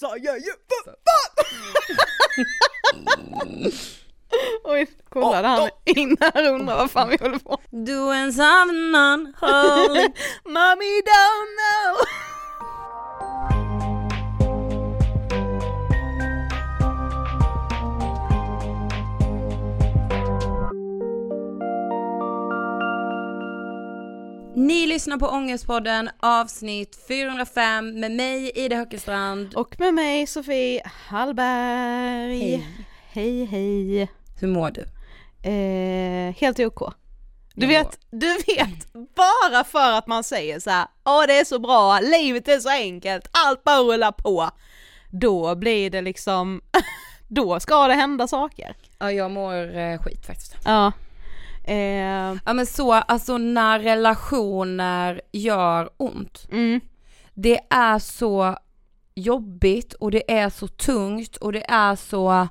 sa jag ju för fan! Oj, kollade han in här och undrar vad fan vi håller på Du ensam unholy Mommy don't know! Ni lyssnar på Ångestpodden avsnitt 405 med mig Ida Höckestrand. Och med mig Sofie Hallberg. Hej. Hej hej. Hur mår du? Eh, helt OK. Du vet, du vet, bara för att man säger så här, åh det är så bra, livet är så enkelt, allt bara rullar på. Då blir det liksom, då ska det hända saker. Ja jag mår eh, skit faktiskt. Ja. Eh, Ja men så, alltså när relationer gör ont. mm, Det är så jobbigt och det är så tungt och det är så,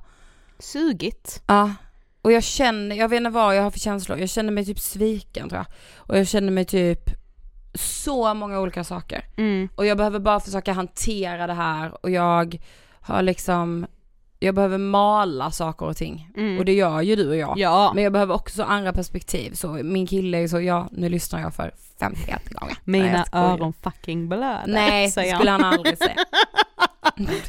sugigt. ja. Och jag känner, jag vet inte vad jag har för känslor, jag känner mig typ sviken tror jag. Och jag känner mig typ så många olika saker. Mm. Och jag behöver bara försöka hantera det här och jag har liksom, jag behöver mala saker och ting. Mm. Och det gör ju du och jag. Ja, Men jag behöver också andra perspektiv, så min kille är så, ja nu lyssnar jag för 51 gånger. Mina öron fucking blöder. Nej, det säger skulle han aldrig säga.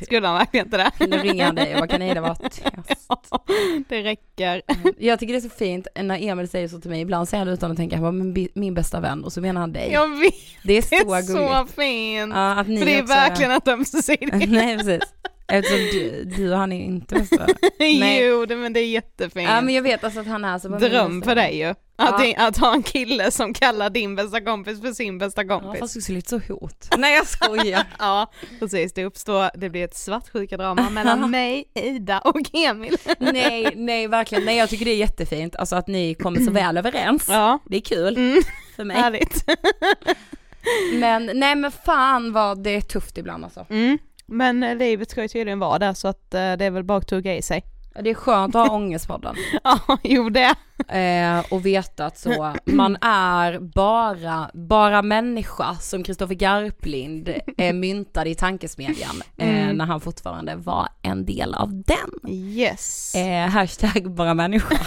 Skulle han verkligen inte det? Nu ringer han dig och bara kan Ida vara tyst? det räcker. Jag tycker det är så fint när Emil säger så till mig, ibland säger han det utan att tänka, han bara, "Men bi- min bästa vän och så menar han dig. Jag vet, Det är så det är så fint. Ja, att ni För det är verkligen ett ömsesidigt. Nej precis. Eftersom du, du och han är inte bästa jo, det, men det är jättefint. Ja men jag vet alltså att han är så bara, min Dröm för dig ju. Att, Ja. att ha en kille som kallar din bästa kompis för sin bästa Ja kompis. fast det skulle lite så hot. Nej jag skojar. Ja, precis. Det uppstår, det blir ett svartsjuka-drama mellan mig, Ida och Emil. nej, nej verkligen. Nej jag tycker det är jättefint, alltså att ni kommer så väl överens. Ja, Det är kul mm, för mig. härligt. Men nej men fan vad det är tufft ibland alltså. Mm. Men eh, livet ska ju tydligen vara där så att eh, det är väl bara att tugga i sig. Det är skönt att ha ångestpodden. Ja, jo det. Eh, och veta att så, man är bara, bara människa som Kristoffer Garplind eh, myntade i tankesmedjan eh, Mm. när han fortfarande var en del av den. Yes. Eh, hashtag bara människa.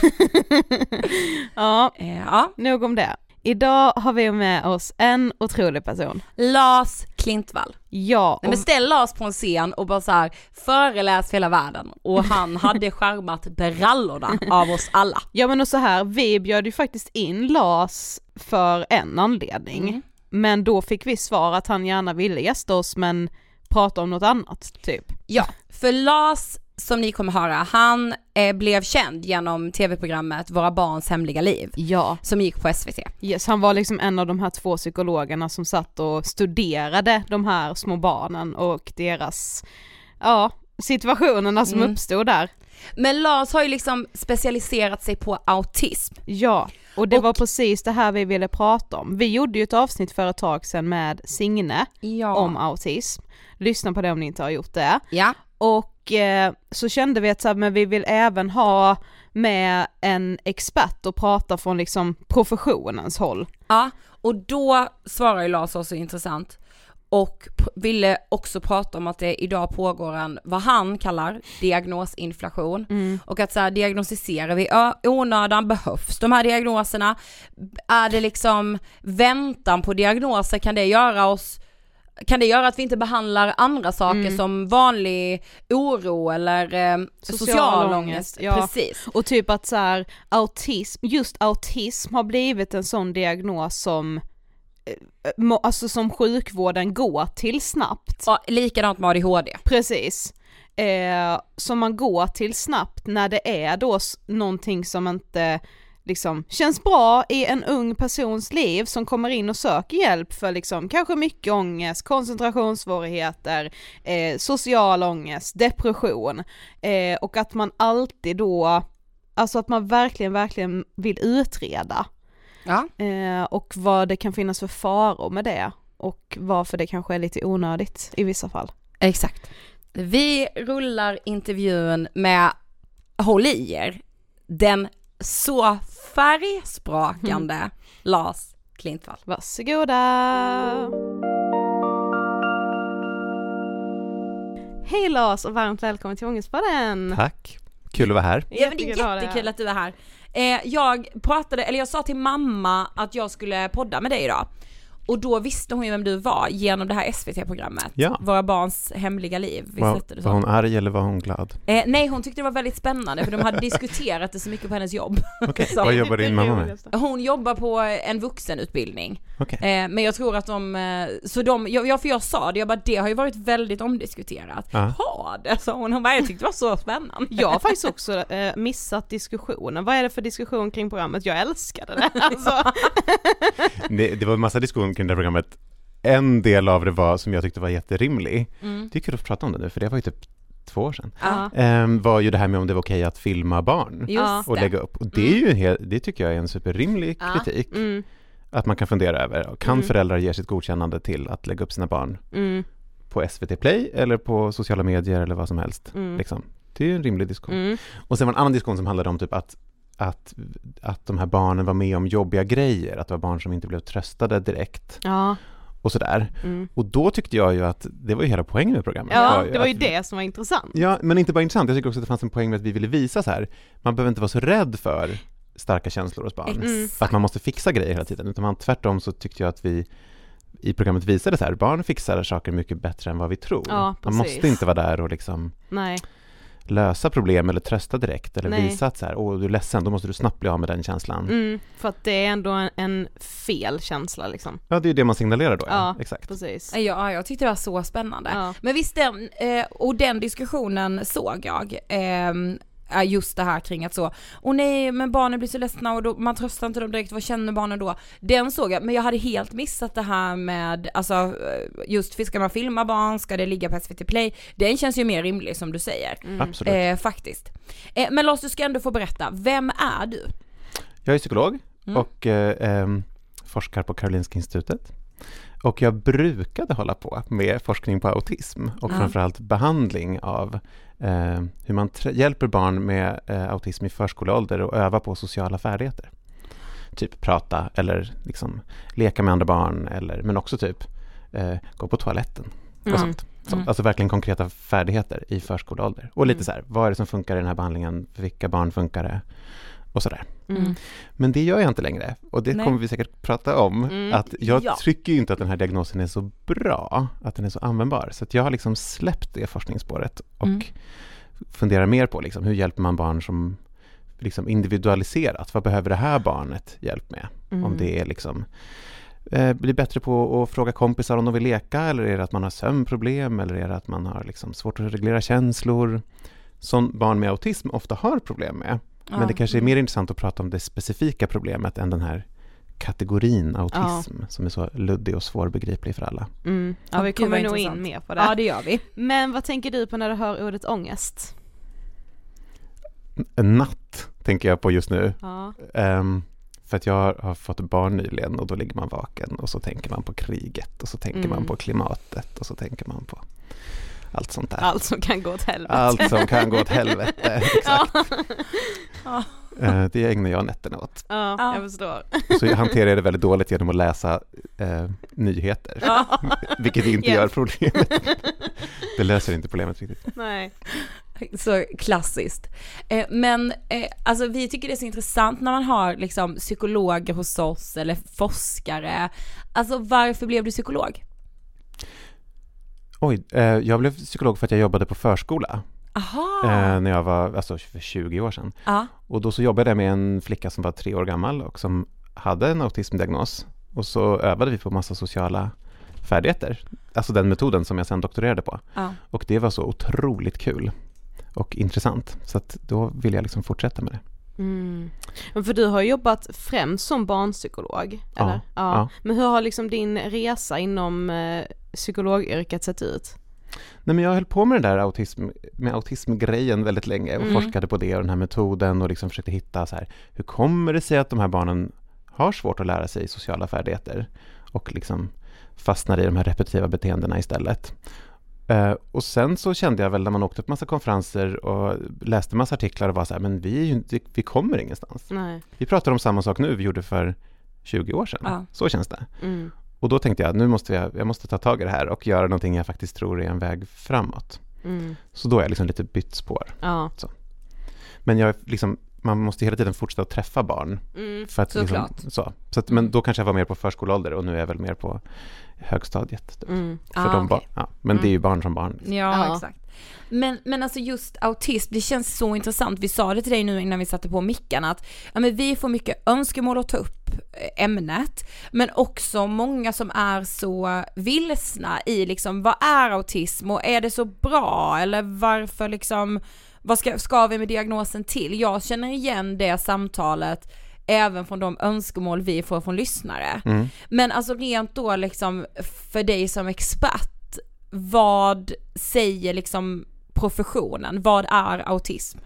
Ja, Eh, ja, nog om det. Idag har vi med oss en otrolig person. Lars Klintvall. Ja, Nej, men ställ Lars på en scen och bara så här föreläs för hela världen och han hade skärmat brallorna av oss alla. ja men och så här, vi bjöd ju faktiskt in Lars för en anledning. Mm. Men då fick vi svar att han gärna ville gästa oss men prata om något annat typ. Ja, för Lars som ni kommer höra, han eh, blev känd genom tv-programmet Våra barns hemliga liv Ja. som gick på SVT. Yes, han var liksom en av de här två psykologerna som satt och studerade de här små barnen och deras, ja, situationerna som Mm. uppstod där. Men Lars har ju liksom specialiserat sig på autism. Ja, och det Och- var precis det här vi ville prata om. Vi gjorde ju ett avsnitt för ett tag sedan med Signe Ja. om autism. Lyssna på det om ni inte har gjort det. Ja. Och eh, så kände vi att så här, men vi vill även ha med en expert och prata från liksom professionens håll. Ja, och då svarar ju Lars också intressant och ville också prata om att det idag pågår en, vad han kallar diagnosinflation och att så här, diagnostiserar vi onödan, behövs de här diagnoserna? Är det liksom väntan på diagnoser, kan det göra oss kan det göra att vi inte behandlar andra saker som vanlig oro eller eh, social, Social ångest? ja. Precis. Och typ att så här, autism, just autism har blivit en sån diagnos som eh, Alltså som sjukvården går till snabbt. Ja, likadant med ADHD. Precis. Eh, som man går till snabbt när det är då någonting som inte liksom känns bra i en ung persons liv som kommer in och söker hjälp för liksom kanske mycket ångest, koncentrationssvårigheter, eh, social ångest, depression eh, och att man alltid då, alltså att man verkligen, verkligen vill utreda Ja. eh, och vad det kan finnas för faror med det och varför det kanske är lite onödigt i vissa fall. Exakt. Vi rullar intervjun med, håll i er, den så färgsprakande Lars Klintvall. Varsågoda! Hej Lars och varmt välkommen till Ångestpodden! Tack! Kul att vara här. Ja men det är jättekul att du är här. Eh, jag pratade, eller jag sa till mamma att jag skulle podda med dig idag. Och då visste hon ju vem du var genom det här SVT-programmet. Ja. Våra barns hemliga liv. Visst Var, det var så? hon arg eller var hon glad? Eh, nej hon tyckte det var väldigt spännande för de hade diskuterat det så mycket på hennes jobb. Så. vad jobbar din mamma med? Hon jobbar på en vuxenutbildning. Okej. Eh, men jag tror att de, eh, så de, jag, jag- för jag sa det, jag bara det har ju varit väldigt omdiskuterat. Ja. Har det? sa hon, hon bara jag tyckte det var så spännande. Jag har faktiskt också eh, missat diskussionen, vad är det för diskussion kring programmet? Jag älskade det! Alltså, Det, det var en massa diskussion kring det här programmet. En del av det var, som jag tyckte var jätterimlig, Mm. det är kul att prata om det nu, för det var ju typ två år sedan, ehm, var ju det här med om det var okej att filma barn just och det. lägga upp. Och det är ju en hel, det tycker jag är en superrimlig Ja. kritik, mm, att man kan fundera över, kan Mm. föräldrar ge sitt godkännande till att lägga upp sina barn mm, på SVT Play eller på sociala medier eller vad som helst? mm, Liksom. Det är ju en rimlig diskussion. mm, Och sen var en annan diskussion som handlade om typ att, att, att de här barnen var med om jobbiga grejer, att det var barn som inte blev tröstade direkt ja, och sådär. mm. Och då tyckte jag ju att det var ju hela poängen med programmet. ja, det var ju att- det som var intressant. Ja, men inte bara intressant, jag tycker också att det fanns en poäng med att vi ville visa så här, man behöver inte vara så rädd för starka känslor hos barn. Exakt. Att man måste fixa grejer hela tiden, utan man, tvärtom så tyckte jag att vi i programmet visade så här, barn fixar saker mycket bättre än vad vi tror. Ja, man måste inte vara där och liksom Nej, lösa problem eller trösta direkt eller Nej. visa att så här, åh du är ledsen, då måste du snabbt bli av med den känslan. mm, för att det är ändå en, en fel känsla liksom. Ja, det är ju det man signalerar då, ja. Ja. Exakt. Precis. Ja, jag tyckte det var så spännande. Ja. Men visst den, eh, och den diskussionen såg jag, ehm, är just det här kring att så, och nej men barnen blir så ledsna och då, man tröstar inte dem direkt, vad känner barnen då? Den såg jag, men jag hade helt missat det här med, alltså eh, just för ska man filma barn, ska det ligga på SVT Play? Den känns ju mer rimlig som du säger, Mm. Absolut. eh, faktiskt. Eh, men Lars du ska ändå få berätta, vem är du? Jag är psykolog Mm. och eh, forskar på Karolinska institutet. Och jag brukade hålla på med forskning på autism och Ja. framförallt behandling av eh, hur man hjälper barn med eh, autism i förskoleålder och öva på sociala färdigheter. Typ prata eller liksom leka med andra barn eller, men också typ eh, gå på toaletten och Mm. sånt. Sånt. Mm. Alltså verkligen konkreta färdigheter i förskoleålder. Och lite Mm. så här, vad är det som funkar i den här behandlingen? För vilka barn funkar det? Och sådär. Mm. Men det gör jag inte längre och det Nej. kommer vi säkert prata om. Mm. Att jag Ja. tycker ju inte att den här diagnosen är så bra, att den är så användbar. Så att jag har liksom släppt det forskningsspåret och Mm. funderar mer på liksom, hur hjälper man barn som liksom individualiserat, vad behöver det här barnet hjälp med? Mm. Om det är liksom eh, blir bättre på att fråga kompisar om de vill leka eller är det att man har sömnproblem eller är det att man har liksom svårt att reglera känslor? Som barn med autism ofta har problem med. Men det kanske är mer intressant att prata om det specifika problemet än den här kategorin autism som är så luddig och svårbegriplig för alla. Mm. Ja, vi kommer nog in mer på det. Ja det gör vi. Men vad tänker du på när du hör ordet ångest? En natt tänker jag på just nu. Ja. Ehm, för att jag har fått barn nyligen och då ligger man vaken och så tänker man på kriget och så tänker Mm. man på klimatet och så tänker man på allt sånt där. Allt som kan gå åt helvete. Allt som kan gå åt helvete. Exakt. Ja. Eh, Det ägnar jag nätterna åt. Ja, Ja. jag förstår. Så hanterar jag det väldigt dåligt genom att läsa eh, nyheter. Ja. Vilket inte Yes. gör problemet. Det löser inte problemet riktigt. Nej. Så klassiskt. Eh, men eh, alltså vi tycker det är så intressant när man har liksom psykologer hos oss eller forskare. Alltså varför blev du psykolog? Oj, eh, jag blev psykolog för att jag jobbade på förskola eh, när jag var, alltså för 20 år sedan. Ja. Och då så jobbade jag med en flicka som var tre år gammal och som hade en autismdiagnos. Och så övade vi på massa sociala färdigheter. Alltså den metoden som jag sen doktorerade på. ja. Och det var så otroligt kul och intressant. Så att då ville jag liksom fortsätta med det. Mm. Men för du har jobbat främst som barnpsykolog, Ja, eller? ja. Men hur har liksom din resa inom eh, psykologyrket sett ut? Nej, men jag höll på med den där autism, med autismgrejen väldigt länge och Mm. forskade på det och den här metoden och liksom försökte hitta så här, hur kommer det sig att de här barnen har svårt att lära sig sociala färdigheter och liksom fastnar i de här repetitiva beteendena istället. Eh, och sen så kände jag väl när man åkte på massa konferenser och läste massa artiklar och var så här, men vi, ju vi kommer ingenstans. Nej. Vi pratar om samma sak nu vi gjorde för 20 år sedan. Ja. Så känns det. Mm. Och då tänkte jag, nu måste jag, jag måste ta tag i det här och göra någonting jag faktiskt tror är en väg framåt. Mm. Så då är jag liksom lite bytt spår. Ja. Men jag liksom, man måste hela tiden fortsätta att träffa barn. Mm. För att liksom, Såklart. så. Så att, men då kanske jag var mer på förskoleålder och nu är jag väl mer på högstadiet. Typ. Mm. För Ah, de bar- ja, men det är ju barn som barn. liksom. Ja, Ja. exakt. Men, men alltså just autism, det känns så intressant. Vi sa det till dig nu innan vi satte på mickarna att ja, men vi får mycket önskemål att ta upp eh, ämnet, men också många som är så vilsna i liksom vad är autism och är det så bra eller varför liksom, vad ska, ska vi med diagnosen till? Jag känner igen det samtalet även från de önskemål vi får från lyssnare. Mm. Men alltså rent då liksom för dig som expert, vad säger liksom professionen? Vad är autism?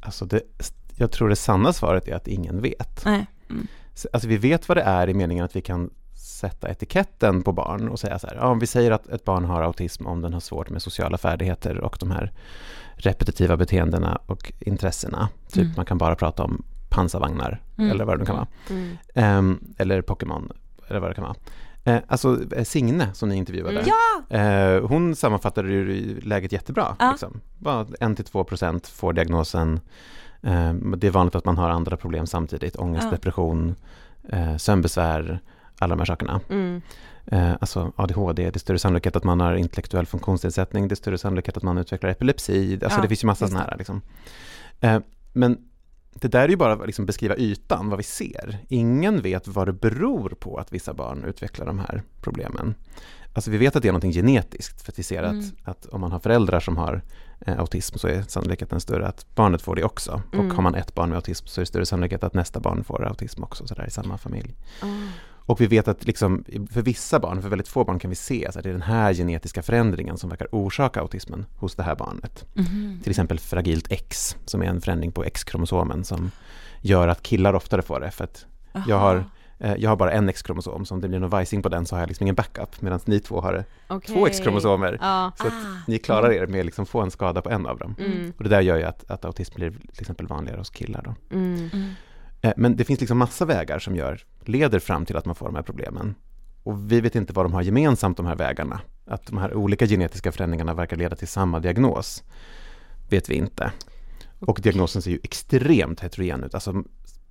Alltså det, jag tror det sanna svaret är att ingen vet. Nej. Mm. Så- Alltså vi vet vad det är i meningen att vi kan sätta etiketten på barn och säga så här, ja, om vi säger att ett barn har autism om den har svårt med sociala färdigheter och de här repetitiva beteendena och intressena. Typ Mm. man kan bara prata om pansarvagnar Mm. eller vad det nu kan vara. Mm. Ehm, eller Pokémon eller vad det kan vara. Eh, alltså eh, Signe som ni intervjuade, Mm. Ja! eh, hon sammanfattade ju läget jättebra. Ja. Liksom. Bara 1-2 procent får diagnosen. Eh, det är vanligt att man har andra problem samtidigt, ångest, Ja. depression, eh, sömnbesvär, alla de här sakerna. Mm. Eh, alltså ADHD, det är större sannolikhet att man har intellektuell funktionsnedsättning, det är större sannolikhet att man utvecklar epilepsi, alltså Ja, det finns ju massa sådana här. Liksom. Eh, men det där är ju bara att liksom beskriva ytan, vad vi ser. Ingen vet vad det beror på att vissa barn utvecklar de här problemen. Alltså vi vet att det är något genetiskt, för att vi ser Mm. att, att om man har föräldrar som har eh, autism så är sannolikheten större att barnet får det också. Mm. Och har man ett barn med autism så är det större sannolikhet att nästa barn får autism också, så där i samma familj. Ah. Och vi vet att liksom, för vissa barn, för väldigt få barn kan vi se att det är den här genetiska förändringen som verkar orsaka autismen hos det här barnet. Mhm. Till exempel fragilt X, som är en förändring på X-kromosomen som gör att killar oftare får det. För att jag har, eh, jag har bara en X-kromosom, så om det blir någon vajsing på den så har jag liksom ingen backup, medan ni två har Okej. två X-kromosomer. Ja. Så att Ah. ni klarar er med att liksom få en skada på en av dem. Mm. Och det där gör ju att, att autism blir till exempel vanligare hos killar då. Mm. Eh, Men det finns liksom massa vägar som gör, leder fram till att man får de här problemen. Och vi vet inte vad de har gemensamt, de här vägarna. Att de här olika genetiska förändringarna verkar leda till samma diagnos, vet vi inte. Och diagnosen ser ju extremt heterogen ut. Alltså,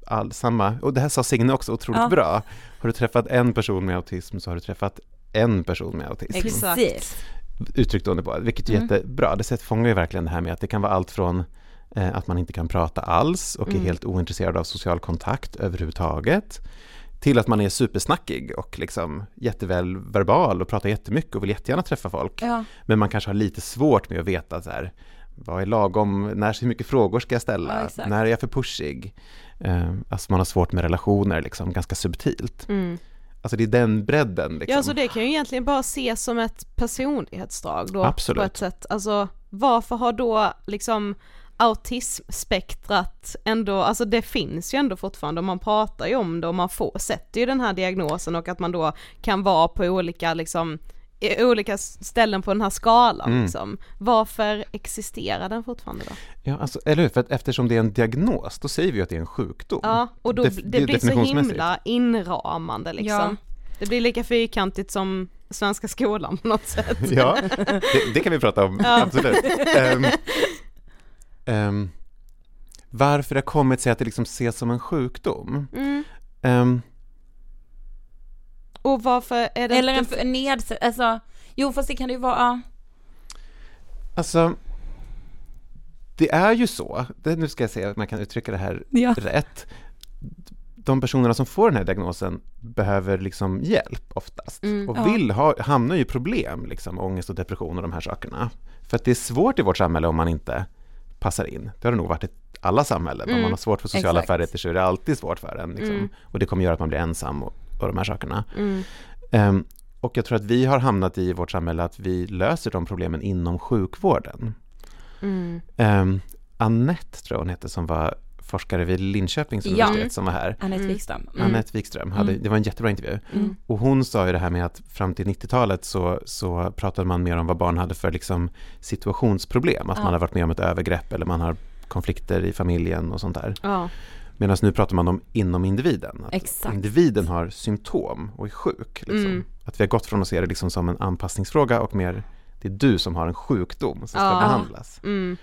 all, samma, och det här sa Signe också otroligt Ja. bra. Har du träffat en person med autism så har du träffat en person med autism. Exakt. Uttryckt under på, vilket är Mm. jättebra. Det fångar ju verkligen det här med att det kan vara allt från eh, att man inte kan prata alls och Mm. är helt ointresserad av social kontakt överhuvudtaget till att man är supersnackig och liksom jätteväl verbal och pratar jättemycket och vill jättegärna träffa folk. Ja. Men man kanske har lite svårt med att veta så här, vad är lagom, när, hur mycket frågor ska jag ställa, Ja, när är jag för pushig? Eh, alltså man har svårt med relationer, liksom, ganska subtilt. Mm. Alltså det är den bredden. Liksom. Ja, så det kan ju egentligen bara ses som ett personlighetsdrag då Absolut. på ett sätt. Alltså varför har då liksom autismspektrat ändå, alltså det finns ju ändå fortfarande och man pratar ju om det och man får, sätter ju den här diagnosen och att man då kan vara på olika liksom i olika ställen på den här skalan Mm. liksom. Varför existerar den fortfarande då? Ja, alltså, eller hur? För att eftersom det är en diagnos, då säger vi ju att det är en sjukdom. Ja, och då, Def- det det- blir så himla inramande liksom. Ja. Det blir lika fyrkantigt som svenska skolan på något sätt. Ja, det, det kan vi prata om, Ja. absolut. Ehm, ehm, varför det har kommit sig att det liksom ses som en sjukdom? Mm. Ehm, Och varför är det Eller en, inte... en nedsättning, alltså, jo fast det kan det ju vara, ja. alltså, det är ju så, det, nu ska jag se att man kan uttrycka det här Ja. rätt. De personerna som får den här diagnosen behöver liksom hjälp oftast Mm, och ja. vill ha, hamnar ju i problem, liksom, ångest och depression och de här sakerna. För att det är svårt i vårt samhälle om man inte passar in. Det har det nog varit i alla samhällen. Om Mm, man har svårt för sociala exakt. färdigheter så är det alltid svårt för en. Liksom. Mm. Och det kommer göra att man blir ensam och, och de här sakerna. Mm. Ehm, och jag tror att vi har hamnat i vårt samhälle att vi löser de problemen inom sjukvården. Mm. Um, Annette tror jag hon hette som var forskare vid Linköpings Ja. universitet som var här. Anette Mm. Wikström. Mm. Annette Wikström, hade, Mm. det var en jättebra intervju. Mm. Och hon sa ju det här med att fram till 90-talet så, så pratade man mer om vad barn hade för liksom situationsproblem. Att Ja. man har varit med om ett övergrepp eller man har konflikter i familjen och sånt där. Ja. Medan nu pratar man om inom individen. Att Exakt. individen har symptom och är sjuk. Liksom. Mm. Att vi har gått från att se det liksom som en anpassningsfråga och mer det är du som har en sjukdom som ska Ja. behandlas. Mm.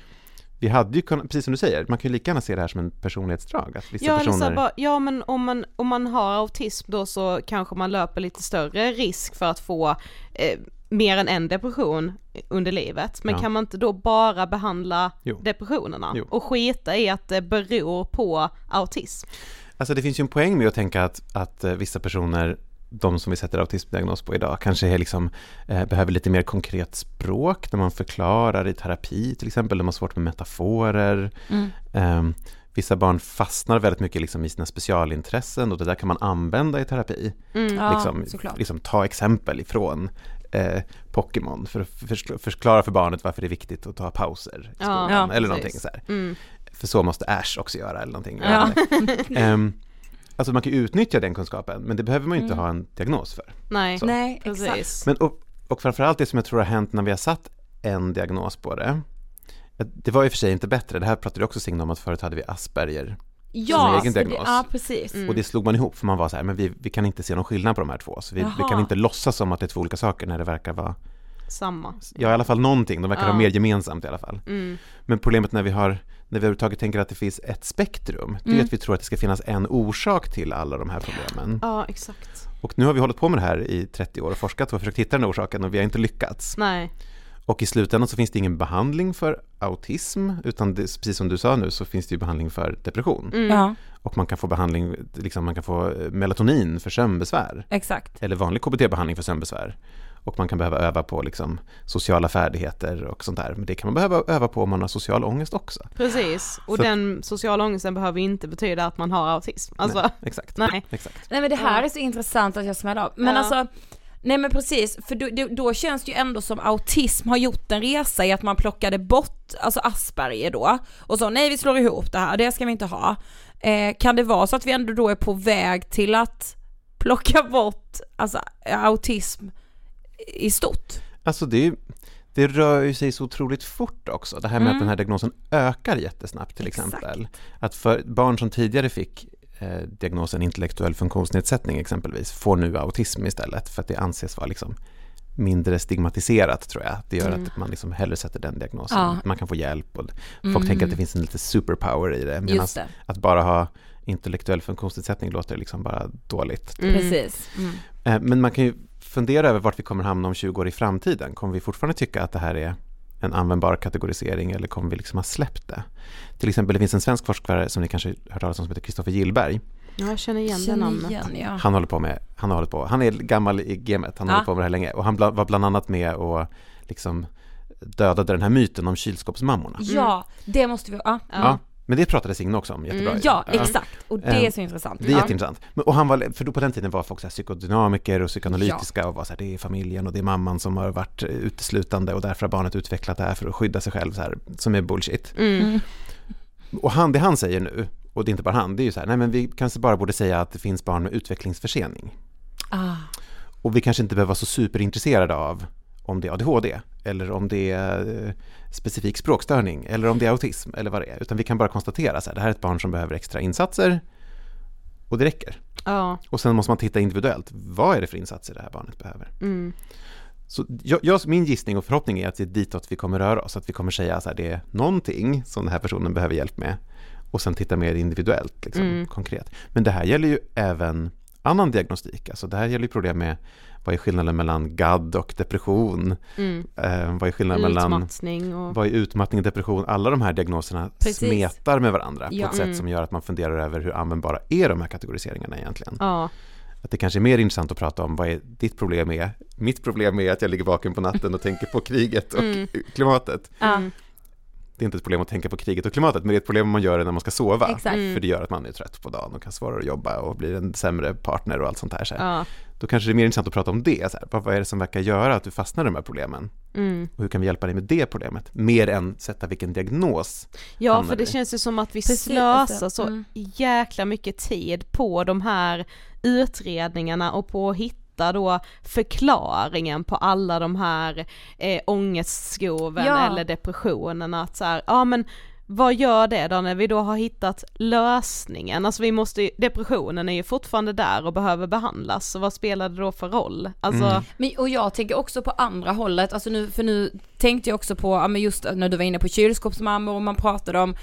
Vi hade ju kunnat, precis som du säger, man kan ju lika gärna se det här som en personlighetsdrag. Att vissa Ja, personer... bara, ja men om man, om man har autism då så kanske man löper lite större risk för att få eh, mer än en depression under livet. Men Ja. kan man inte då bara behandla Jo. depressionerna Jo. och skita i att det beror på autism? Alltså det finns ju en poäng med att tänka att, att eh, vissa personer, de som vi sätter autismdiagnos på idag, kanske är liksom, eh, behöver lite mer konkret språk när man förklarar i terapi till exempel, de har svårt med metaforer. Mm. Ehm, vissa barn fastnar väldigt mycket liksom i sina specialintressen och det där kan man använda i terapi. Mm. Ja, liksom, liksom ta exempel ifrån eh, Pokémon för att förklara för barnet varför det är viktigt att ta pauser i Ja, skolan, ja, eller precis. någonting så. Mm. För så måste Ash också göra eller någonting. Alltså man kan ju utnyttja den kunskapen, men det behöver man ju inte Mm. ha en diagnos för. Nej, Så. Nej, exakt. precis. Men, och, och framförallt det som jag tror har hänt när vi har satt en diagnos på det, det var i och för sig inte bättre, det här pratade också Signe om att förut hade vi Asperger Ja, egen för det- diagnos. ja precis. Mm. och det slog man ihop för man var så här, men vi, vi kan inte se någon skillnad på de här två, så vi, vi kan inte låtsas som att det är två olika saker när det verkar vara, Samma. ja i alla fall någonting, de verkar Ja. ha mer gemensamt i alla fall. Mm. Men problemet när vi har, när vi överhuvudtaget tänker att det finns ett spektrum, det är Mm. att vi tror att det ska finnas en orsak till alla de här problemen. Ja, exakt. Och nu har vi hållit på med det här i 30 år och forskat och försökt hitta den här orsaken och vi har inte lyckats. Nej. Och i slutändan så finns det ingen behandling för autism, utan det, precis som du sa nu så finns det ju behandling för depression. Mm. Ja, Och man kan få behandling, liksom man kan få eh, melatonin för sömnbesvär, exakt. eller vanlig KBT-behandling för sömnbesvär. Och man kan behöva öva på liksom sociala färdigheter och sånt där. Men det kan man behöva öva på om man har social ångest också. Precis, och Så- den sociala ångesten behöver inte betyda att man har autism. Alltså, Nej, exakt. nej. exakt. Nej men det här är så intressant att jag smäller av. Men Ja. alltså, nej men precis, för då, då, då känns det ju ändå som autism har gjort en resa i att man plockade bort, alltså Asperger då, och så nej vi slår ihop det här, det ska vi inte ha. Eh, kan det vara så att vi ändå då är på väg till att plocka bort, alltså autism i stort? Alltså det, det rör ju sig så otroligt fort också. Det här med Mm. att den här diagnosen ökar jättesnabbt till Exakt. exempel. Att för barn som tidigare fick eh, diagnosen intellektuell funktionsnedsättning exempelvis får nu autism istället för att det anses vara liksom mindre stigmatiserat tror jag. Det gör Mm. att man liksom hellre sätter den diagnosen. Ja. Man kan få hjälp och folk Mm. tänker att det finns en lite superpower i det. Medan det, att bara ha intellektuell funktionsnedsättning låter liksom bara dåligt. Mm. precis. Mm. Eh, Men man kan ju fundera över vart vi kommer hamna om 20 år i framtiden. Kommer vi fortfarande tycka att det här är en användbar kategorisering eller kommer vi liksom ha släppt det? Till exempel, det finns en svensk forskare som ni kanske har hört talas om som heter Kristoffer Gillberg. Ja, jag känner igen det namnet. igen, ja. Han håller på med, han har hållit på, han är gammal i gamet, han har Ja. hållit på med det här länge och han bla, var bland annat med och liksom dödade den här myten om kylskåpsmammorna. Ja, det måste vi, ja. Ja. Men det pratade Signe också om jättebra. Mm. Ja, exakt. Och det är Eh, så intressant. Det är Ja. jätteintressant. Och han var, för då på den tiden var folk så här psykodynamiker och psykoanalytiska och var så här, det är familjen och det är mamman som har varit uteslutande och därför har barnet utvecklat det här för att skydda sig själv så här, som är bullshit. Mm. Mm. Och han, det han säger nu, och det är inte bara han, det är ju så här, nej men vi kanske bara borde säga att det finns barn med utvecklingsförsening. Ah. Och vi kanske inte behöver vara så superintresserade av om det är ADHD eller om det är eh, specifik språkstörning eller om det är autism eller vad det är. Utan vi kan bara konstatera här, det här är ett barn som behöver extra insatser och det räcker. Ja. Och sen måste man titta individuellt, vad är det för insatser det här barnet behöver? Mm. Så jag, jag, min gissning och förhoppning är att det är ditåt vi kommer röra oss, att vi kommer säga här, det är någonting som den här personen behöver hjälp med och sen titta mer individuellt, liksom, Mm. konkret. Men det här gäller ju även annan diagnostik, alltså det här gäller ju problem med vad är skillnaden mellan GAD och depression? Mm. Eh, vad är skillnaden mellan Utmattning och... vad är utmattning och depression? Alla de här diagnoserna Precis. smetar med varandra Ja. på ett sätt Mm. som gör att man funderar över hur användbara är de här kategoriseringarna egentligen? Ja. Att det kanske är mer intressant att prata om vad är ditt problem är. Mitt problem är att jag ligger vaken på natten och tänker på kriget och Mm. klimatet. Ja. Det är inte ett problem att tänka på kriget och klimatet, men det är ett problem om man gör det när man ska sova. exakt. Mm. För det gör att man är trött på dagen och kan svårare att jobba och blir en sämre partner och allt sånt här. Så här. Ja. Då kanske det är mer intressant att prata om det. Så här. Vad är det som verkar göra att du fastnar i de här problemen? Mm. Och hur kan vi hjälpa dig med det problemet? Mer än sätta vilken diagnos. Ja för det i. känns ju som att vi Precis, slösar alltså. så Mm. jäkla mycket tid på de här utredningarna och på att hitta då förklaringen på alla de här eh, ångestskoven Ja. eller depressionerna att så här, ja men vad gör det då när vi då har hittat lösningen? Alltså vi måste ju, depressionen är ju fortfarande där och behöver behandlas, så vad spelar det då för roll? Alltså Mm. Men, och jag tänker också på andra hållet, alltså nu, för nu tänkte jag också på, ja men just när du var inne på kylskåpsmammor och man pratade om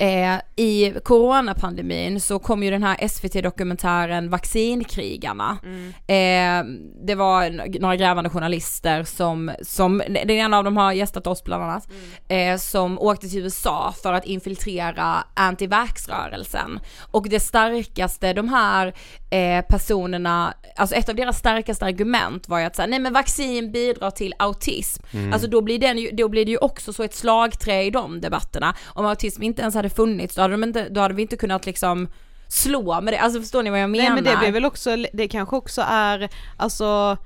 Eh, I coronapandemin så kom ju den här SVT-dokumentären Vaccinkrigarna. Eh, det var några grävande journalister som, som, den ena av dem har gästat oss bland annat, eh, som åkte till USA för att infiltrera anti-vax-rörelsen. Och det starkaste de här eh, personerna, alltså ett av deras starkaste argument var ju att säga, nej men vaccin bidrar till autism. Alltså då blir, den då blir det ju också så ett slagträ i de debatterna. Om autism inte ens hade funnits, då hade, de inte, då hade vi inte kunnat liksom slå med det, alltså förstår ni vad jag menar? Nej men det blir väl också, det kanske också är, alltså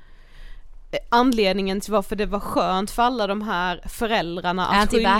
anledningen till varför det var skönt för alla de här föräldrarna att skylla,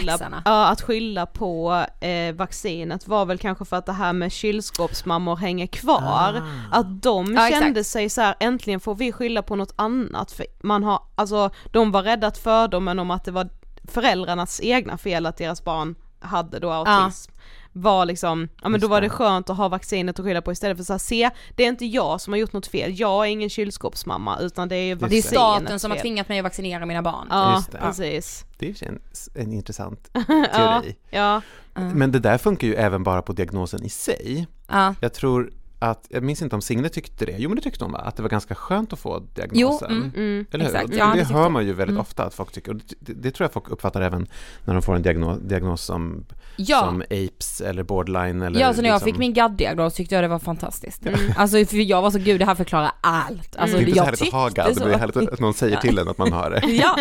ja, att skylla på eh, vaccinet var väl kanske för att det här med kylskåpsmammor hänger kvar. Att de Ja, kände exakt. sig så här: äntligen får vi skylla på något annat för man har, alltså de var rädda att fördomen om att det var föräldrarnas egna fel att deras barn hade då autism. Var liksom, ja men Just då var det skönt att ha vaccinet att skylla på istället för så här, se, det är inte jag som har gjort något fel, jag är ingen kylskåpsmamma utan det är är det är staten som har tvingat mig att vaccinera mina barn. Ja, Just det. precis. Det är ju en, en intressant Ja, teori. ja. Men det där funkar ju även bara på diagnosen i sig. Ja. Jag tror att, jag minns inte om Signe tyckte det, jo men det tyckte hon va? Att det var ganska skönt att få Jo, diagnosen. mm. Mm. Eller hur? Det, ja, det det hör jag. man ju väldigt Mm. ofta att folk tycker. Och det, det, tror jag folk uppfattar även när de får en diagnos, diagnos som, Ja. som apes eller borderline eller Ja, så när jag liksom, fick min GAD-diagnos tyckte jag det var fantastiskt. Mm. Alltså för jag var så, gud det här förklarar allt. Alltså Det är inte så jag härligt att ha GAD, så. men det är härligt att någon säger till en att man har det. ja,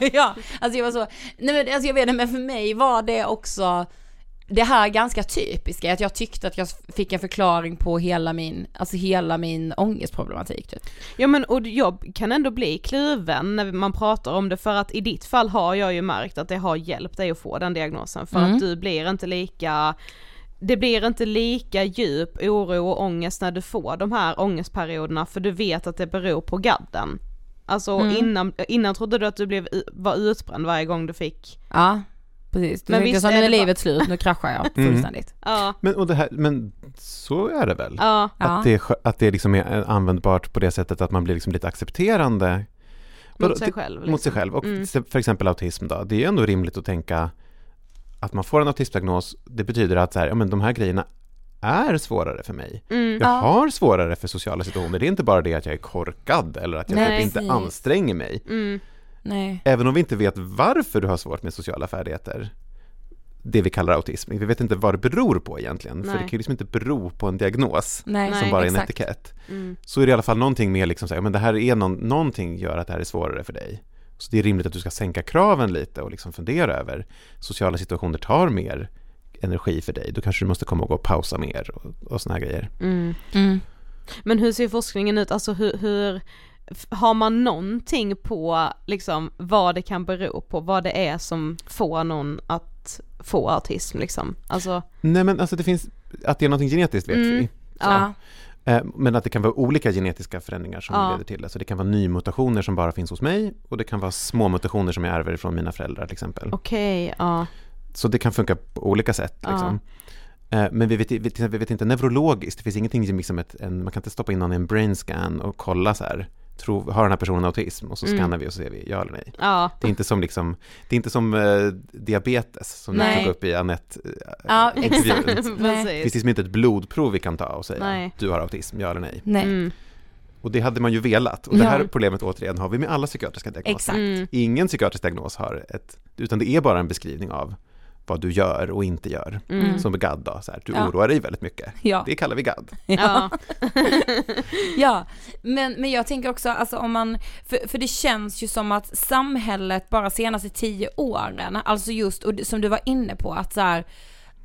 ja, alltså jag var så, nej men alltså jag vet inte, men för mig var det också det här ganska typiska, att jag tyckte att jag fick en förklaring på hela min, alltså hela min ångestproblematik typ. Ja men och jag kan ändå bli kluven när man pratar om det för att i ditt fall har jag ju märkt att det har hjälpt dig att få den diagnosen för Mm. att du blir inte lika det blir inte lika djup oro och ångest när du får de här ångestperioderna för du vet att det beror på gadden. Alltså Mm. innan, innan trodde du att du blev, var utbränd varje gång du fick, Ja, precis. Då Men tänkte så, är nu är bara- livet slut, nu kraschar jag Mm. fullständigt. ja, Men, och det här, men så är det väl? ja. Att, det, att det liksom är användbart på det sättet att man blir liksom lite accepterande mot sig själv. mot sig liksom. själv. Och Mm. för exempel autism då, det är ju ändå rimligt att tänka att man får en autismdiagnos, det betyder att så här, ja, men de här grejerna är svårare för mig. Mm. Jag Ja. har svårare för sociala situationer, det är inte bara det att jag är korkad eller att jag Nej, typ inte anstränger mig. Mm. Nej. Även om vi inte vet varför du har svårt med sociala färdigheter, det vi kallar autism, vi vet inte vad det beror på egentligen, för Nej. det kan ju liksom inte bero på en diagnos Nej, som bara är en etikett. Mm. Så är det i alla fall någonting med liksom så här, men det här är någon, någonting gör att det här är svårare för dig. Så det är rimligt att du ska sänka kraven lite och liksom fundera över sociala situationer tar mer energi för dig, då kanske du måste komma ihåg att pausa mer och, och såna här grejer. Mm. Mm. Men hur ser forskningen ut, alltså hur, hur har man någonting på liksom vad det kan bero på, vad det är som får någon att få autism liksom? Alltså, Nej men alltså det finns, att det är någonting genetiskt vet Mm. vi. ja. Eh, Men att det kan vara olika genetiska förändringar som Ja. leder till det. Så det kan vara nymutationer som bara finns hos mig och det kan vara små mutationer som jag ärver från mina föräldrar till exempel. okej, ja. Så det kan funka på olika sätt. Ja. Liksom. Eh, Men vi vet, vi, vet, vi vet inte neurologiskt, det finns ingenting som liksom ett, en, man kan inte stoppa in någon i en brain scan och kolla så här, tro, har den här personen autism? Och så Mm. scannar vi och så ser vi ja eller nej. Ja, Det är inte som, liksom, det är inte som eh, diabetes som Nej. du tog upp i Anette eh, Ja. Det finns liksom inte ett blodprov vi kan ta och säga Nej. du har autism, ja eller nej. Nej, Mm. Och det hade man ju velat. Och det här Ja. problemet återigen har vi med alla psykiatriska diagnoser. exakt. Mm. Ingen psykiatrisk diagnos har ett, utan det är bara en beskrivning av vad du gör och inte gör. Mm. Som GAD då, så här, du Ja. oroar dig väldigt mycket. Ja. Det kallar vi GAD. Ja. Ja, men, men jag tänker också, alltså om man, för, för det känns ju som att samhället bara senaste tio åren, alltså just, och som du var inne på, att så här,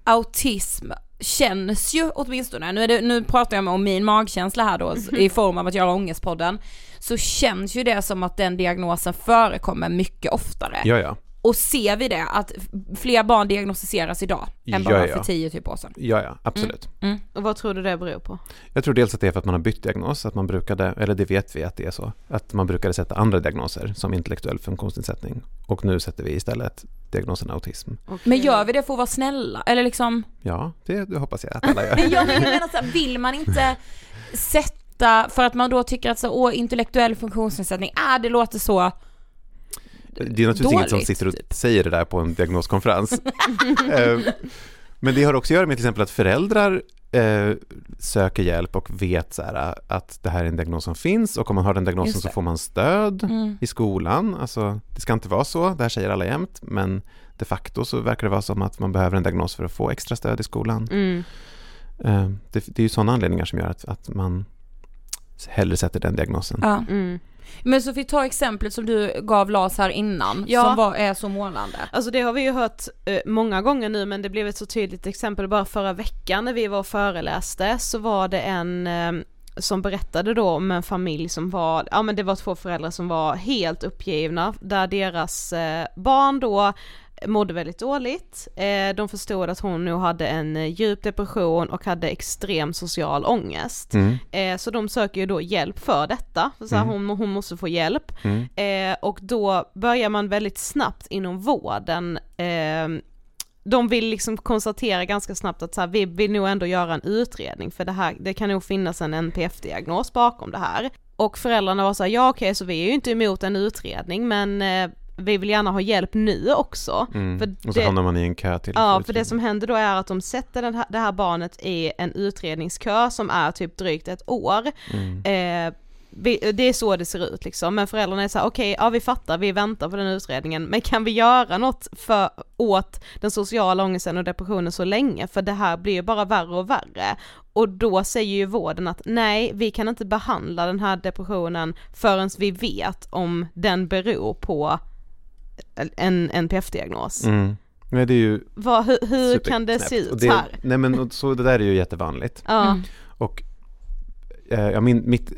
autism känns ju åtminstone, nu, är det, nu pratar jag om min magkänsla här då, i form av att göra Ångestpodden, så känns ju det som att den diagnosen förekommer mycket oftare. Ja, ja. Och ser vi det, att fler barn diagnostiseras idag än bara Ja, ja. för tio typ år sedan? Ja, ja, absolut. Och vad tror du det beror på? Jag tror dels att det är för att man har bytt diagnos, att man brukade, eller det vet vi att det är så, att man brukade sätta andra diagnoser som intellektuell funktionsnedsättning och nu sätter vi istället diagnosen autism. Men gör vi det för att vara snälla? Eller liksom, Ja, det, det hoppas jag att alla gör. men jag menar så här, vill man inte sätta, för att man då tycker att så, åh, intellektuell funktionsnedsättning, ah, det låter så, Det är naturligtvis ingen som sitter och typ. säger det där på en diagnoskonferens. Eh, Men det har också att göra med till exempel att föräldrar eh, söker hjälp och vet så här, att det här är en diagnos som finns och om man har den diagnosen så får man stöd mm. i skolan. Alltså, det ska inte vara så, det här säger alla jämt, men de facto så verkar det vara som att man behöver en diagnos för att få extra stöd i skolan. Mm. Eh, det, det är ju sådana anledningar som gör att, att man hellre sätter den diagnosen. ja. Mm. Men Sofie, ta exemplet som du gav Lars här innan, Ja. som var, är så målande. Alltså det har vi ju hört eh, många gånger nu men det blev ett så tydligt exempel bara förra veckan när vi var och föreläste så var det en eh, som berättade då om en familj som var, ja men det var två föräldrar som var helt uppgivna där deras eh, barn då mådde väldigt dåligt. Eh, de förstod att hon nog hade en eh, djup depression och hade extrem social ångest. Mm, Eh, så de söker ju då hjälp för detta, så här, Mm. hon, hon måste få hjälp. mm, och då börjar man väldigt snabbt inom vården eh, de vill liksom konstatera ganska snabbt att så här, vi vill nog ändå göra en utredning för det här, det kan nog finnas en NPF-diagnos bakom det här. Och föräldrarna var så här, ja okej så vi är ju inte emot en utredning men vi vill gärna ha hjälp nu också. mm. För och så hamnar man i en kö till. Ja, för det som händer då är att de sätter den här, det här barnet i en utredningskö som är typ drygt ett år. Mm. Eh, vi, det är så det ser ut liksom, men föräldrarna är så här: okej, ja vi fattar, vi väntar på den utredningen, men kan vi göra något för, åt den sociala ångesten och depressionen så länge? För det här blir ju bara värre och värre. Och då säger ju vården att nej, vi kan inte behandla den här depressionen förrän vi vet om den beror på en NPF-diagnos. Mm. Men det är ju Vad, hur hur kan det se ut det, här? Nej men så det där är ju jättevanligt. Ja, Mm. Och eh, ja, min, mitt,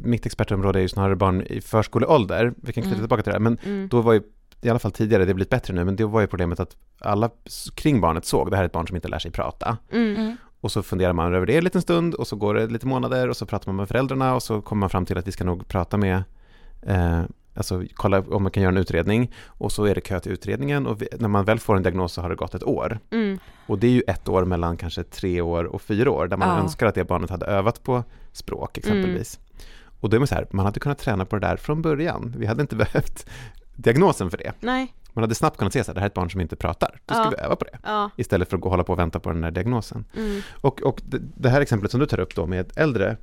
mitt expertområde är ju snarare barn i förskoleålder. Vi kan knyta Mm. tillbaka till det. Men mm, då var ju, i alla fall tidigare, det har blivit bättre nu, men det var ju problemet att alla kring barnet såg, det här är ett barn som inte lär sig prata. mm, Mm. Och så funderar man över det en liten stund och så går det lite månader och så pratar man med föräldrarna och så kommer man fram till att vi ska nog prata med, eh, alltså kolla om man kan göra en utredning och så är det kö till utredningen och när man väl får en diagnos så har det gått ett år. mm, Och det är ju ett år mellan kanske tre år och fyra år där man Ja. önskar att det barnet hade övat på språk exempelvis. Och då är man så här, man hade kunnat träna på det där från början. Vi hade inte behövt diagnosen för det. nej, Man hade snabbt kunnat se här, det här är ett barn som inte pratar. Då ska Ja. vi öva på det. ja, Istället för att gå och hålla på och vänta på den här diagnosen. mm, Och, och det, det här exemplet som du tar upp då med äldre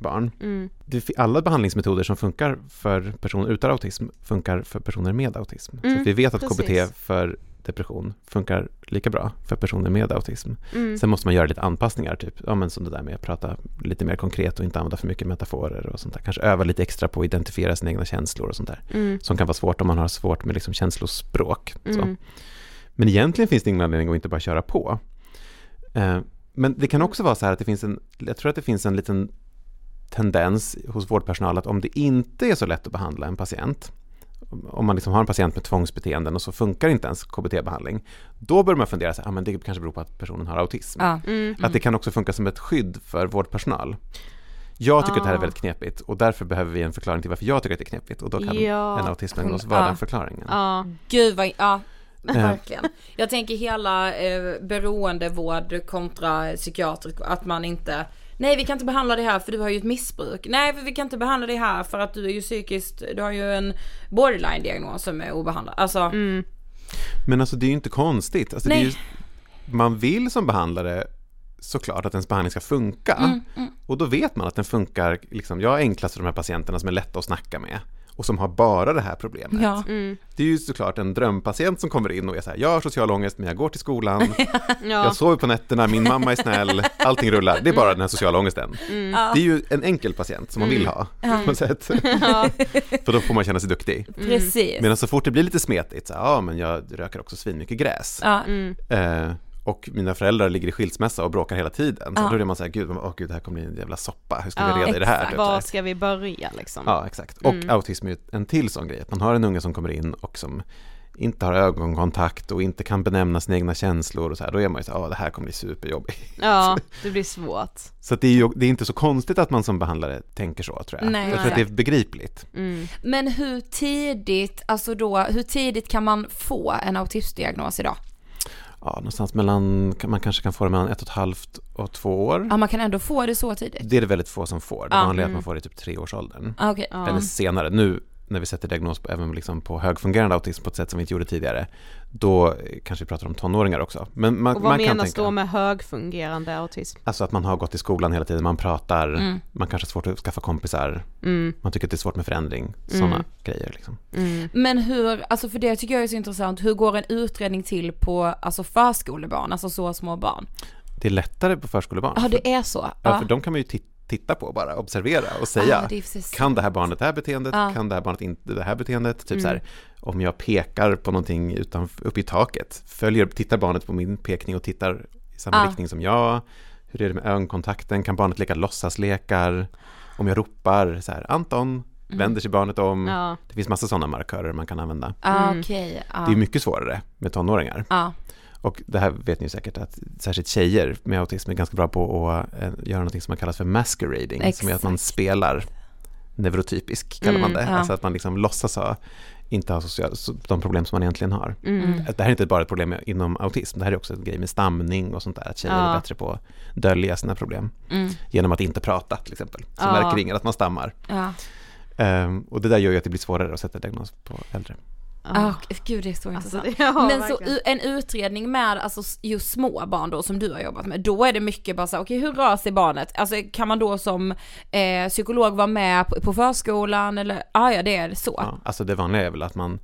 barn. mm, alla behandlingsmetoder som funkar för personer utan autism funkar för personer med autism. så Mm, att vi vet att precis. KBT för depression funkar lika bra för personer med autism. mm, Sen måste man göra lite anpassningar, typ ja, men som det där med att prata lite mer konkret och inte använda för mycket metaforer och sånt där. Kanske öva lite extra på att identifiera sina egna känslor och sånt där. mm, Som kan vara svårt om man har svårt med liksom känslospråk. Så. mm, Men egentligen finns det ingen anledning att inte bara köra på. Eh, men det kan också vara så här att det finns en, jag tror att det finns en liten tendens hos vårdpersonal att om det inte är så lätt att behandla en patient, om man liksom har en patient med tvångsbeteenden och så funkar inte ens KBT-behandling, då bör man fundera så här, ah, men det kanske beror på att personen har autism. Ja. mm, Att det kan också funka som ett skydd för vårdpersonal. Jag tycker att det här är Ah. väldigt knepigt och därför behöver vi en förklaring till varför jag tycker att det är knepigt och då kan Ja. en autismdiagnos vara Ja. den förklaringen. ja, Gud vad, ja. Verkligen. Jag tänker hela eh, beroendevård kontra psykiatrisk, att man inte Nej vi kan inte behandla det här för du har ju ett missbruk. Nej vi kan inte behandla det här för att du är ju psykiskt, du har ju en borderline-diagnos som är obehandlad. Alltså, mm, Men alltså det är ju inte konstigt. Alltså, Nej. ju, man vill som behandlare såklart att ens behandling ska funka. mm, mm, Och då vet man att den funkar, liksom, jag är enklast för de här patienterna som är lätta att snacka med och som har bara det här problemet. ja. mm, Det är ju såklart en drömpatient som kommer in och är så här, jag har social ångest men jag går till skolan, ja, jag sover på nätterna, min mamma är snäll, allting rullar. Det är bara den här sociala ångesten. mm. Det är ju en enkel patient som man vill ha, Ja. på något sätt. ja, För då får man känna sig duktig. Precis. Medan så fort det blir lite smetigt, så här, ja men jag röker också svinmycket gräs. Ja. mm, Eh, och mina föräldrar ligger i skilsmässa och bråkar hela tiden. Så Ja. då är man så här, gud, åh gud, det här kommer bli en jävla soppa, hur ska Ja, vi reda i det här? Typ, var ska vi börja liksom? Ja, exakt. Och Mm. autism är en till sån grej, att man har en unge som kommer in och som inte har ögonkontakt och inte kan benämna sina egna känslor och så här, då är man ju så här, det här kommer bli superjobbigt. Ja, det blir svårt. Så det är ju det är inte så konstigt att man som behandlare tänker så tror jag. Nej, jag tror att det är begripligt. Mm. Men hur tidigt, alltså då, hur tidigt kan man få en autismdiagnos idag? Ja, någonstans mellan, man kanske kan få det mellan ett och ett halvt och två år. Ja man kan ändå få det så tidigt? Det är det väldigt få som får. Det Ja, vanliga är att mm. man får det i typ treårsåldern. Ah, Okej. Ja. Eller senare. Nu när vi sätter diagnos på, även liksom på högfungerande autism på ett sätt som vi inte gjorde tidigare, då eh, kanske vi pratar om tonåringar också. Men man, Och vad man kan menas tänka, då med högfungerande autism? alltså att man har gått i skolan hela tiden, man pratar, Mm. man kanske har svårt att skaffa kompisar, Mm, man tycker att det är svårt med förändring, sådana Mm. grejer liksom. mm. Men hur, alltså för det tycker jag är så intressant, hur går en utredning till på alltså förskolebarn, alltså så små barn? Det är lättare på förskolebarn. Ja det är så? Ja, för de kan man ju ti- titta på bara, observera och säga, Ja, det kan det här barnet det här beteendet, Ja. kan det här barnet inte det här beteendet? Typ Mm. så här, om jag pekar på någonting utan, uppe i taket, följer, tittar barnet på min pekning och tittar i samma Ja. riktning som jag? Hur är det med ögonkontakten? Kan barnet leka låtsaslekar? Om jag ropar så här, Anton, Mm. vänder sig barnet om? Ja. Det finns massa sådana markörer man kan använda. Ah, Mm. Det är mycket svårare med tonåringar. Och det här vet ni säkert att särskilt tjejer med autism är ganska bra på att eh, göra något som man kallas för masquerading, som är att man Exakt. spelar neurotypisk, kallar man Mm, det. ja. Alltså att man liksom låtsas ha, inte ha social, de problem som man egentligen har. Mm. Det här är inte bara ett problem inom autism, det här är också en grej med stamning och sånt där, att tjejer Ja. är bättre på att dölja sina problem mm. genom att inte prata till exempel. Så Ja. märker ingen att man stammar. ja. Ehm, och det där gör ju att det blir svårare att sätta diagnos på äldre. Ja. okej, gud det är så Alltså, intressant. det, ja, Men så verkligen. u- en utredning med alltså just små barn då som du har jobbat med, då är det mycket bara så här, okej hur rör sig barnet? Alltså kan man då som eh, psykolog vara med på, på förskolan eller, ah, ja det är så. Ja, alltså det vanliga är väl att man,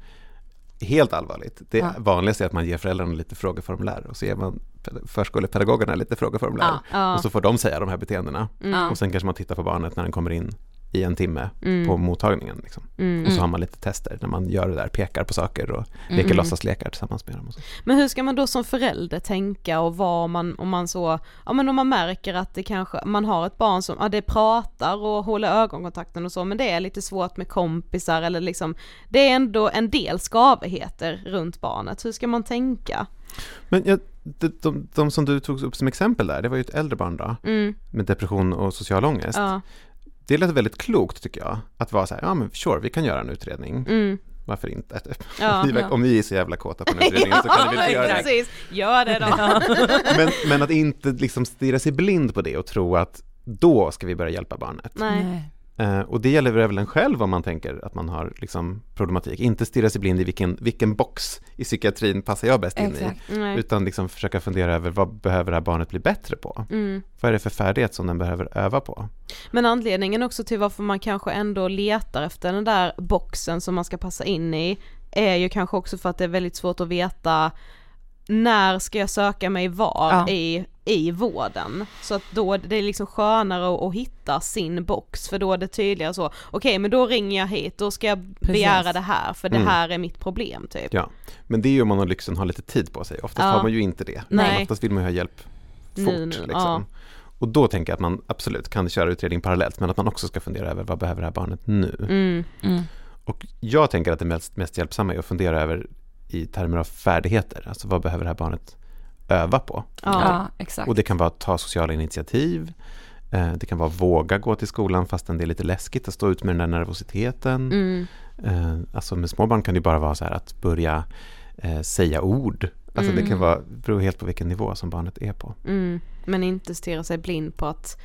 helt allvarligt, det Ja. vanligaste är att man ger föräldrarna lite frågeformulär och så ger man förskolepedagogerna lite frågeformulär. Ja, ja. Och så får de säga de här beteendena. Ja. Och sen kanske man tittar på barnet när den kommer in i en timme Mm. på mottagningen. Liksom. Mm. Och så har man lite tester när man gör det där, pekar på saker och leker Mm. låtsaslekar tillsammans med dem. Men hur ska man då som förälder tänka och vad man, om man så, ja men om man märker att det kanske, man har ett barn som, ja det pratar och håller ögonkontakten och så men det är lite svårt med kompisar eller liksom, det är ändå en del skavigheter runt barnet, hur ska man tänka? Men jag, de, de, de som du tog upp som exempel där, det var ju ett äldre barn då, Mm, med depression och social ångest. ja, Det lät väldigt klokt tycker jag, att vara så här, ja men sure, vi kan göra en utredning. mm, Varför inte? Ja, om, ja. vi är så jävla kåta på den här utredningen så kan vi väl göra det. precis, gör det då. Men, men att inte liksom stirra sig blind på det och tro att då ska vi börja hjälpa barnet. Nej. Eh, och det gäller väl även en själv om man tänker att man har liksom problematik. Inte stirra sig blind i vilken, vilken box i psykiatrin passar jag bäst in Exakt. i. Nej. Utan liksom försöka fundera över vad behöver det här barnet bli bättre på? Mm. Vad är det för färdighet som den behöver öva på? Men anledningen också till varför man kanske ändå letar efter den där boxen som man ska passa in i är ju kanske också för att det är väldigt svårt att veta när ska jag söka mig var Ja. i, i vården. Så att då det är liksom skönare att, att hitta sin box för då är det tydligare så, okej men då ringer jag hit, då ska jag begära det här för det Mm. här är mitt problem typ. Ja, men det är ju om man har lyxen att ha lite tid på sig. Oftast Ja. har man ju inte det. Nej. Oftast vill man ju ha hjälp fort. Nu, nu, liksom. ja. Och då tänker jag att man absolut kan köra utredning parallellt, men att man också ska fundera över vad behöver det här barnet nu? Mm. Mm. Och jag tänker att det mest, mest hjälpsamma är att fundera över i termer av färdigheter, alltså vad behöver det här barnet öva på? Ja. Ja, exakt. Och det kan vara att ta sociala initiativ, eh, det kan vara att våga gå till skolan fastän det är lite läskigt att stå ut med den där nervositeten. Mm. Eh, Alltså med små barn kan det bara vara så här att börja eh, säga ord. Alltså det kan Mm. vara, bero helt på vilken nivå som barnet är på. Mm. Men inte stirra sig blind på att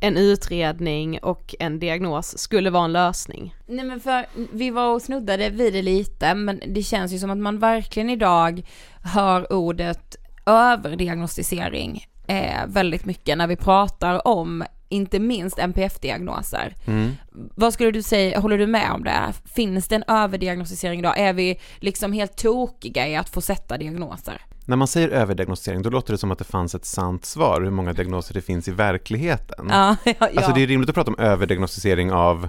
en utredning och en diagnos skulle vara en lösning. Nej men för vi var och snuddade vid det lite men det känns ju som att man verkligen idag hör ordet överdiagnostisering eh, väldigt mycket när vi pratar om inte minst NPF-diagnoser. Mm. Vad skulle du säga, håller du med om det? Finns det en överdiagnostisering idag? Är vi liksom helt tokiga i att få sätta diagnoser? När man säger överdiagnostisering, då låter det som att det fanns ett sant svar hur många diagnoser det finns i verkligheten. Ja, ja, ja. Alltså det är rimligt att prata om överdiagnostisering av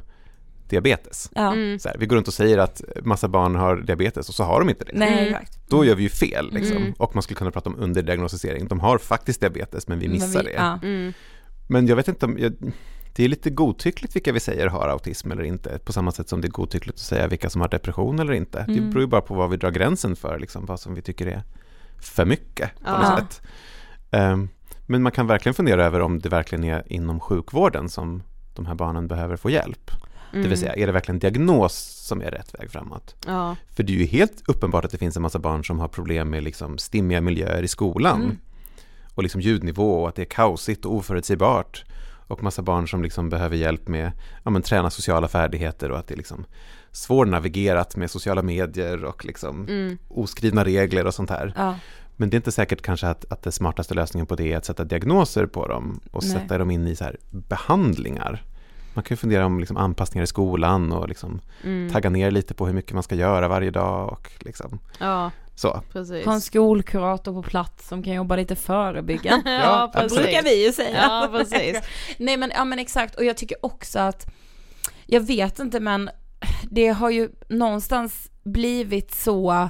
diabetes. ja. Mm. Så här, vi går runt och säger att massa barn har diabetes och så har de inte det. Nej, Mm. Då gör vi ju fel liksom. Mm. Och man skulle kunna prata om underdiagnostisering. De har faktiskt diabetes men vi Men missar vi- det. Ja. Mm. Men jag vet inte om, jag, det är lite godtyckligt vilka vi säger har autism eller inte, på samma sätt som det är godtyckligt att säga vilka som har depression eller inte. Det Mm. beror ju bara på vad vi drar gränsen för, liksom, vad som vi tycker är för mycket på något Ja. sätt. Ehm, men man kan verkligen fundera över om det verkligen är inom sjukvården som de här barnen behöver få hjälp. Det Mm. vill säga, är det verkligen diagnos som är rätt väg framåt? Ja. För det är ju helt uppenbart att det finns en massa barn som har problem med liksom stimmiga miljöer i skolan. Mm. Och liksom ljudnivå och att det är kaosigt och oförutsägbart. Och massa barn som liksom behöver hjälp med ja, men, träna sociala färdigheter och att det är liksom svårnavigerat med sociala medier och liksom Mm. oskrivna regler och sånt här. Ja. Men det är inte säkert kanske att, att den smartaste lösningen på det är att sätta diagnoser på dem och Nej. sätta dem in i så här behandlingar. Man kan ju fundera om liksom anpassningar i skolan och liksom Mm. tagga ner lite på hur mycket man ska göra varje dag och liksom Ja, så. precis. Ha en skolkurator på plats som kan jobba lite förebyggande. ja, absolut. Det brukar vi ju säga. Ja, precis. Nej men, ja men exakt, och jag tycker också att, jag vet inte men det har ju någonstans blivit så,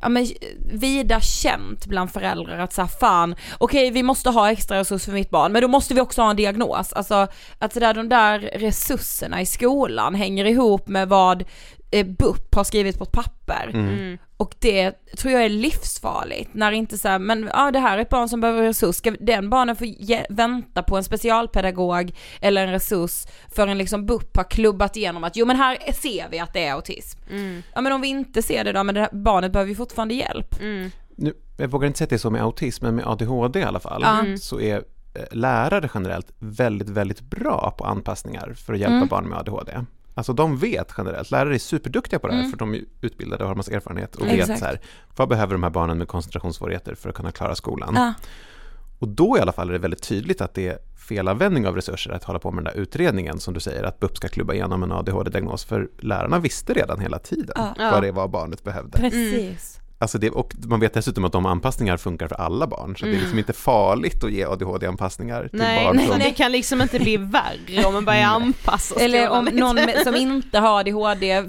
ja men vida känt bland föräldrar att säga fan, okej vi måste ha extra resurser för mitt barn, men då måste vi också ha en diagnos. Alltså att så där, de där resurserna i skolan hänger ihop med vad eh, BUP har skrivit på ett papper. Mm. Mm. Och det tror jag är livsfarligt när inte så här, men ja det här är ett barn som behöver resurs, ska den barnen få ge, vänta på en specialpedagog eller en resurs förrän liksom BUP har klubbat igenom att jo men här ser vi att det är autism. Mm. Ja men om vi inte ser det då, men det här barnet behöver ju fortfarande hjälp. Mm. Nu, jag vågar inte säga att det är så med autism, men med ADHD i alla fall, Ja. så är eh, lärare generellt väldigt, väldigt bra på anpassningar för att hjälpa Mm. barn med ADHD. Alltså de vet generellt, lärare är superduktiga på det här Mm. för de är utbildade och har massa erfarenhet och Exakt. vet så här, vad behöver de här barnen med koncentrationssvårigheter för att kunna klara skolan? Ja. Och då i alla fall är det väldigt tydligt att det är felanvändning av resurser att hålla på med den där utredningen som du säger att BUP ska klubba igenom en ADHD-diagnos för lärarna visste redan hela tiden Ja. Vad det var barnet behövde. Precis. Alltså det, och man vet dessutom att de anpassningar funkar för alla barn, så det är Mm. liksom inte farligt att ge ADHD-anpassningar till Nej, barn nej, som... det kan liksom inte bli värre om man börjar anpassa Eller skolan om någon med, som inte har ADHD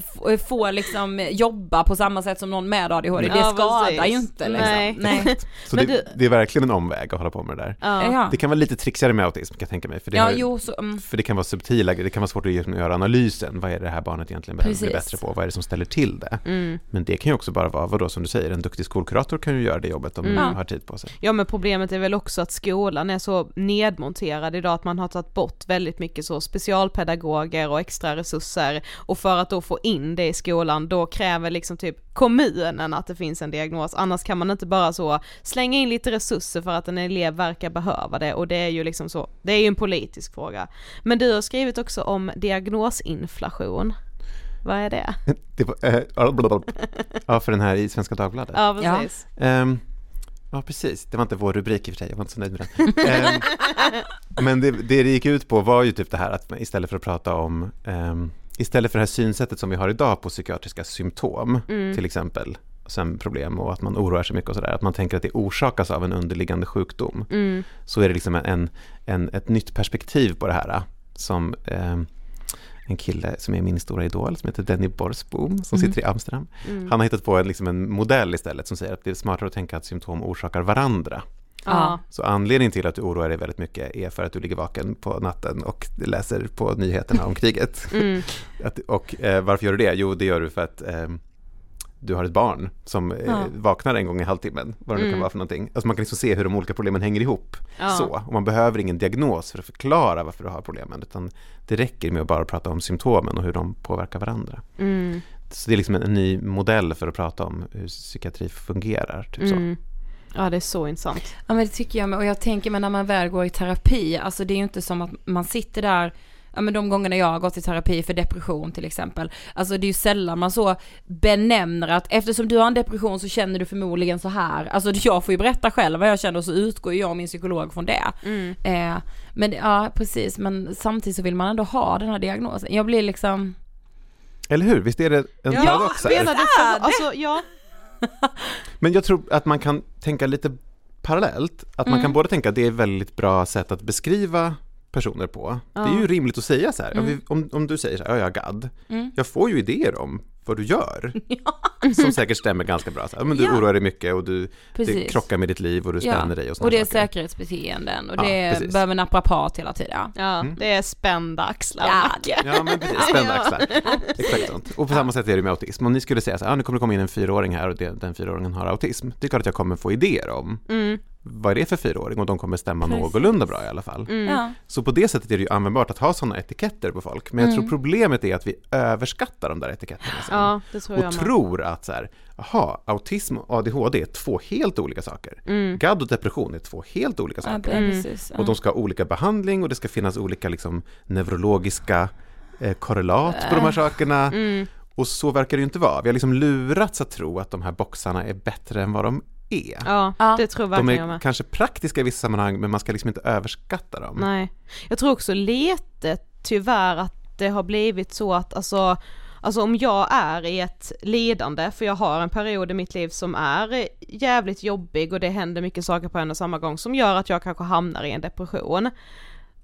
får liksom jobba på samma sätt som någon med ADHD, det Ja, skadar precis. ju inte liksom. Nej. Nej. Så det, du- det är verkligen en omväg att hålla på med det där. Ja. Det kan vara lite trixigare med autism kan jag tänka mig, för det, ja har, jo så, mm. för det kan vara subtila, det kan vara svårt att göra analysen, vad är det här barnet egentligen behöver bli bättre på, vad är det som ställer till det? Mm. Men det kan ju också bara vara, vadå som du säger, en duktig skolkurator kan ju göra det jobbet om Mm. Ja. har tid på sig. Ja men problemet är väl också att skolan är så nedmonterad idag att man har tagit bort väldigt mycket så specialpedagoger och extra resurser och för att då få in det i skolan då kräver liksom typ kommunen att det finns en diagnos annars kan man inte bara så slänga in lite resurser för att en elev verkar behöva det och det är ju liksom så, det är ju en politisk fråga. Men du har skrivit också om diagnosinflation. Vad är det? Det var, eh, ja, för den här i Svenska Dagbladet. Ja precis. Ehm, ja, precis. Det var inte vår rubrik i och för sig, jag var inte så nöjd med den. Ehm, men det, det det gick ut på var ju typ det här att istället för att prata om, ehm, istället för det här synsättet som vi har idag på psykiatriska symptom, Mm. till exempel sömnproblem och att man oroar sig mycket och sådär, att man tänker att det orsakas av en underliggande sjukdom, Mm. så är det liksom en, en, ett nytt perspektiv på det här som ehm, en kille som är min stora idol som heter Denny Borsboom som Mm. sitter i Amsterdam. Mm. Han har hittat på en, liksom en modell istället som säger att det är smartare att tänka att symptom orsakar varandra. Ja. Så anledningen till att du oroar dig väldigt mycket är för att du ligger vaken på natten och läser på nyheterna om kriget. Mm. Att, och eh, varför gör du det? Jo, det gör du för att eh, du har ett barn som eh, Ja. vaknar en gång i halvtimmen, vad det nu kan Mm. vara för någonting. Alltså man kan liksom se hur de olika problemen hänger ihop. Ja. Så, och man behöver ingen diagnos för att förklara varför du har problemen, utan det räcker med att bara prata om symptomen och hur de påverkar varandra. Mm. Så det är liksom en, en ny modell för att prata om hur psykiatri fungerar. Typ så. Mm. Ja det är så intressant. Ja men det tycker jag med. och jag tänker mig när man väl går i terapi, alltså det är ju inte som att man sitter där, ja men de gångerna jag har gått i terapi för depression till exempel, alltså det är ju sällan man så benämner att eftersom du har en depression så känner du förmodligen så här, alltså jag får ju berätta själv vad jag känner och så utgår jag och min psykolog från det. Mm. Eh, men ja precis, men samtidigt så vill man ändå ha den här diagnosen. Jag blir liksom, Eller hur? Visst är det en Ja, paradox? här? Menar du alltså ja. Men jag tror att man kan tänka lite parallellt. Att man Mm. kan både tänka att det är ett väldigt bra sätt att beskriva personer på. Det är Ja. ju rimligt att säga så här. Mm. Om, om, du säger så här, ja, jag är gadd. mm, Jag får ju idéer om vad du gör. Som säkert stämmer ganska bra. Så, ja, men du Ja. oroar dig mycket och du det Precis. krockar med ditt liv och du spänner dig och och det är saker. säkerhetsbeteenden och Ja, det precis. behöver naprapat hela tiden. Ja. Ja, Mm. det är spända axlar. Ja. Ja men precis, spända axlar. Exakt sånt. Och på samma sätt är det med autism. Om ni skulle säga så här, ah, nu kommer det komma in en fyraåring här och det, den fyraåringen har autism. Det är klart att jag kommer få idéer om Mm, vad är det för fyraåring och de kommer stämma Precis. någorlunda bra i alla fall. mm. Ja. Så på det sättet är det ju användbart att ha sådana etiketter på folk. Men jag Mm. tror problemet är att vi överskattar de där etiketterna sen. ja det tror jag och med. tror att så här, aha, autism och ADHD är två helt olika saker. Mm. GAD och depression är två helt olika saker. Mm. Och de ska ha olika behandling och det ska finnas olika liksom, neurologiska eh, korrelat på de här sakerna. Mm. Och så verkar det ju inte vara. Vi har liksom lurats att tro att de här boxarna är bättre än vad de är. Ja, Ja. det tror de verkligen jag är med. kanske praktiska i vissa sammanhang men man ska liksom inte överskatta dem. Nej. Jag tror också lite tyvärr att det har blivit så att alltså Alltså om jag är i ett lidande, för jag har en period i mitt liv som är jävligt jobbig och det händer mycket saker på en och samma gång som gör att jag kanske hamnar i en depression.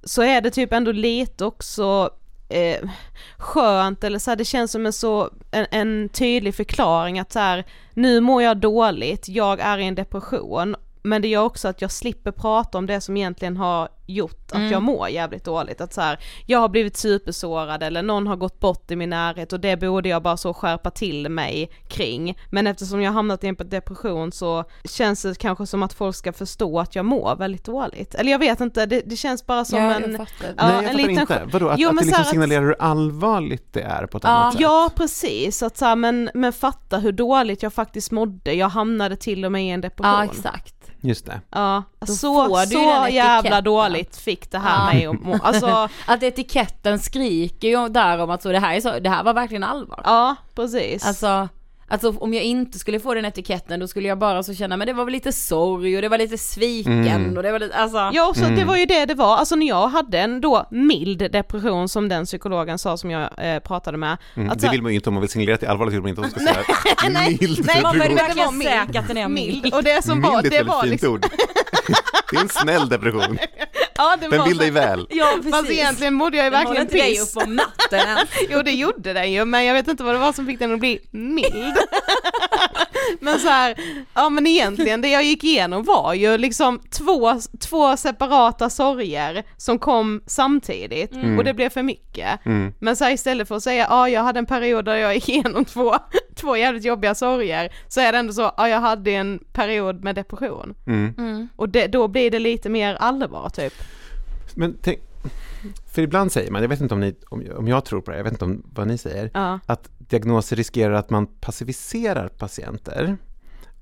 Så är det typ ändå lite också eh, skönt eller så här, det känns som en så, en, en tydlig förklaring att så här, nu mår jag dåligt, jag är i en depression, men det gör också att jag slipper prata om det som egentligen har gjort att Mm. jag mår jävligt dåligt. Att så här, jag har blivit supersårad eller någon har gått bort i min närhet och det borde jag bara så skärpa till mig kring. Men eftersom jag har hamnat i en depression så känns det kanske som att folk ska förstå att jag mår väldigt dåligt. Eller jag vet inte, det, det känns bara som ja, en... jag. Ja, Nej, jag en liten inte. Vadå, att, Jo, att det liksom att- signalerar hur allvarligt det är på ett Ja. annat sätt? Ja precis, att så här, men, men fatta hur dåligt jag faktiskt mådde, jag hamnade till och med i en depression. Ja, exakt. Just det. Ja, Då så, så jävla dåligt fick det här Ja. mig att må, alltså, Att etiketten skriker ju där om att så det här är så, det här var verkligen allvar. ja precis. Alltså, alltså om jag inte skulle få den etiketten då skulle jag bara så känna men det var väl lite sorg och det var lite sviken Mm. och det var lite, alltså. Ja, så det Mm. var ju det det var, alltså när jag hade en då mild depression som den psykologen sa som jag eh, pratade med. Mm. Att så det vill man ju inte om man vill signalera det är allvarligt, vill man inte att de ska säga nej, mild nej, Man var det var verkligen mild. säker att den är mild. mild. Och det som var, Mild är det var liksom, ord. Det är en snäll depression. ja det Den vill så- dig väl. Ja precis. Fast egentligen mådde jag ju verkligen inte dig piss. upp om natten. Jo det gjorde den ju, men jag vet inte vad det var som fick den att bli mild. men så här, ja men egentligen det jag gick igenom var ju liksom två, två separata sorger som kom samtidigt och det blev för mycket. Mm. Men så här, istället för att säga, ja jag hade en period där jag gick igenom två, två jävligt jobbiga sorger, så är det ändå så, ja jag hade en period med depression. Mm. Mm. Och det, då blir det lite mer allvar typ. Men tänk, för ibland säger man, jag vet inte om, ni, om, om jag tror på det, jag vet inte om vad ni säger, Ja, att diagnoser riskerar att man passiviserar patienter.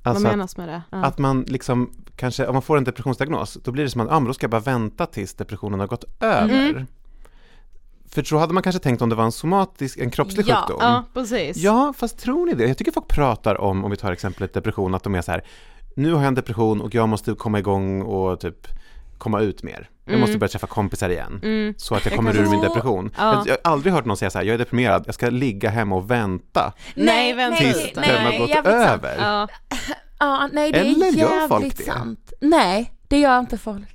vad Alltså att, menas med det? Ja. att man liksom, kanske, om man får en depressionsdiagnos, då blir det som att, ah, men då ska jag bara vänta tills depressionen har gått över. Mm. För så hade man kanske tänkt om det var en somatisk, en kroppslig Ja, sjukdom. ja precis. Ja, fast tror ni det? Jag tycker folk pratar om, om vi tar exemplet depression, att de är så här, nu har jag en depression och jag måste komma igång och typ komma ut mer. Jag Mm. måste börja träffa kompisar igen. Mm. Så att jag Jag kommer kan ur min så- depression. Ja. Jag, jag har aldrig hört någon säga så här, jag är deprimerad, jag ska ligga hemma och vänta Nej, vänta tills nej, den har gått över. Ja. Ja, nej det Eller är gör folk det? sant. Nej, det gör inte folk.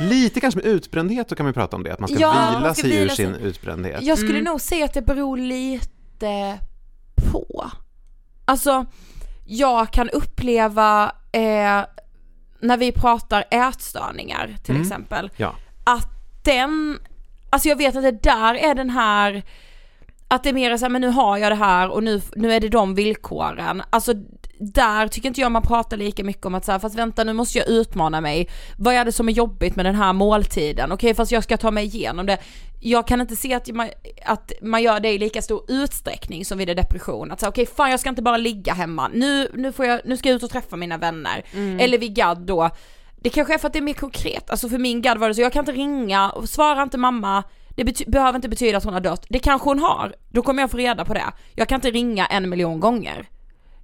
Lite kanske med utbrändhet, då kan vi prata om det, att man ska Ja, vila man ska sig ur vila sig. sin utbrändhet. Jag skulle Mm. nog säga att det beror lite på. Alltså, jag kan uppleva eh, när vi pratar ätstörningar till Mm. exempel, Ja. att den, alltså jag vet att det där är den här, att det är mer så här, men nu har jag det här och nu, nu är det de villkoren. Alltså där tycker inte jag man pratar lika mycket om att så här, fast vänta nu måste jag utmana mig. Vad är det som är jobbigt med den här måltiden? Okej fast jag ska ta mig igenom det. Jag kan inte se att man, att man gör det i lika stor utsträckning som vid en depression. Att säga okej fan jag ska inte bara ligga hemma, nu, nu, får jag, nu ska jag ut och träffa mina vänner. Eller vid GAD då, det kanske är för att det är mer konkret, alltså för min GAD var det så, jag kan inte ringa, och svara inte mamma, det behöver inte betyda att hon har dött, det kanske hon har, då kommer jag få reda på det. Jag kan inte ringa en miljon gånger.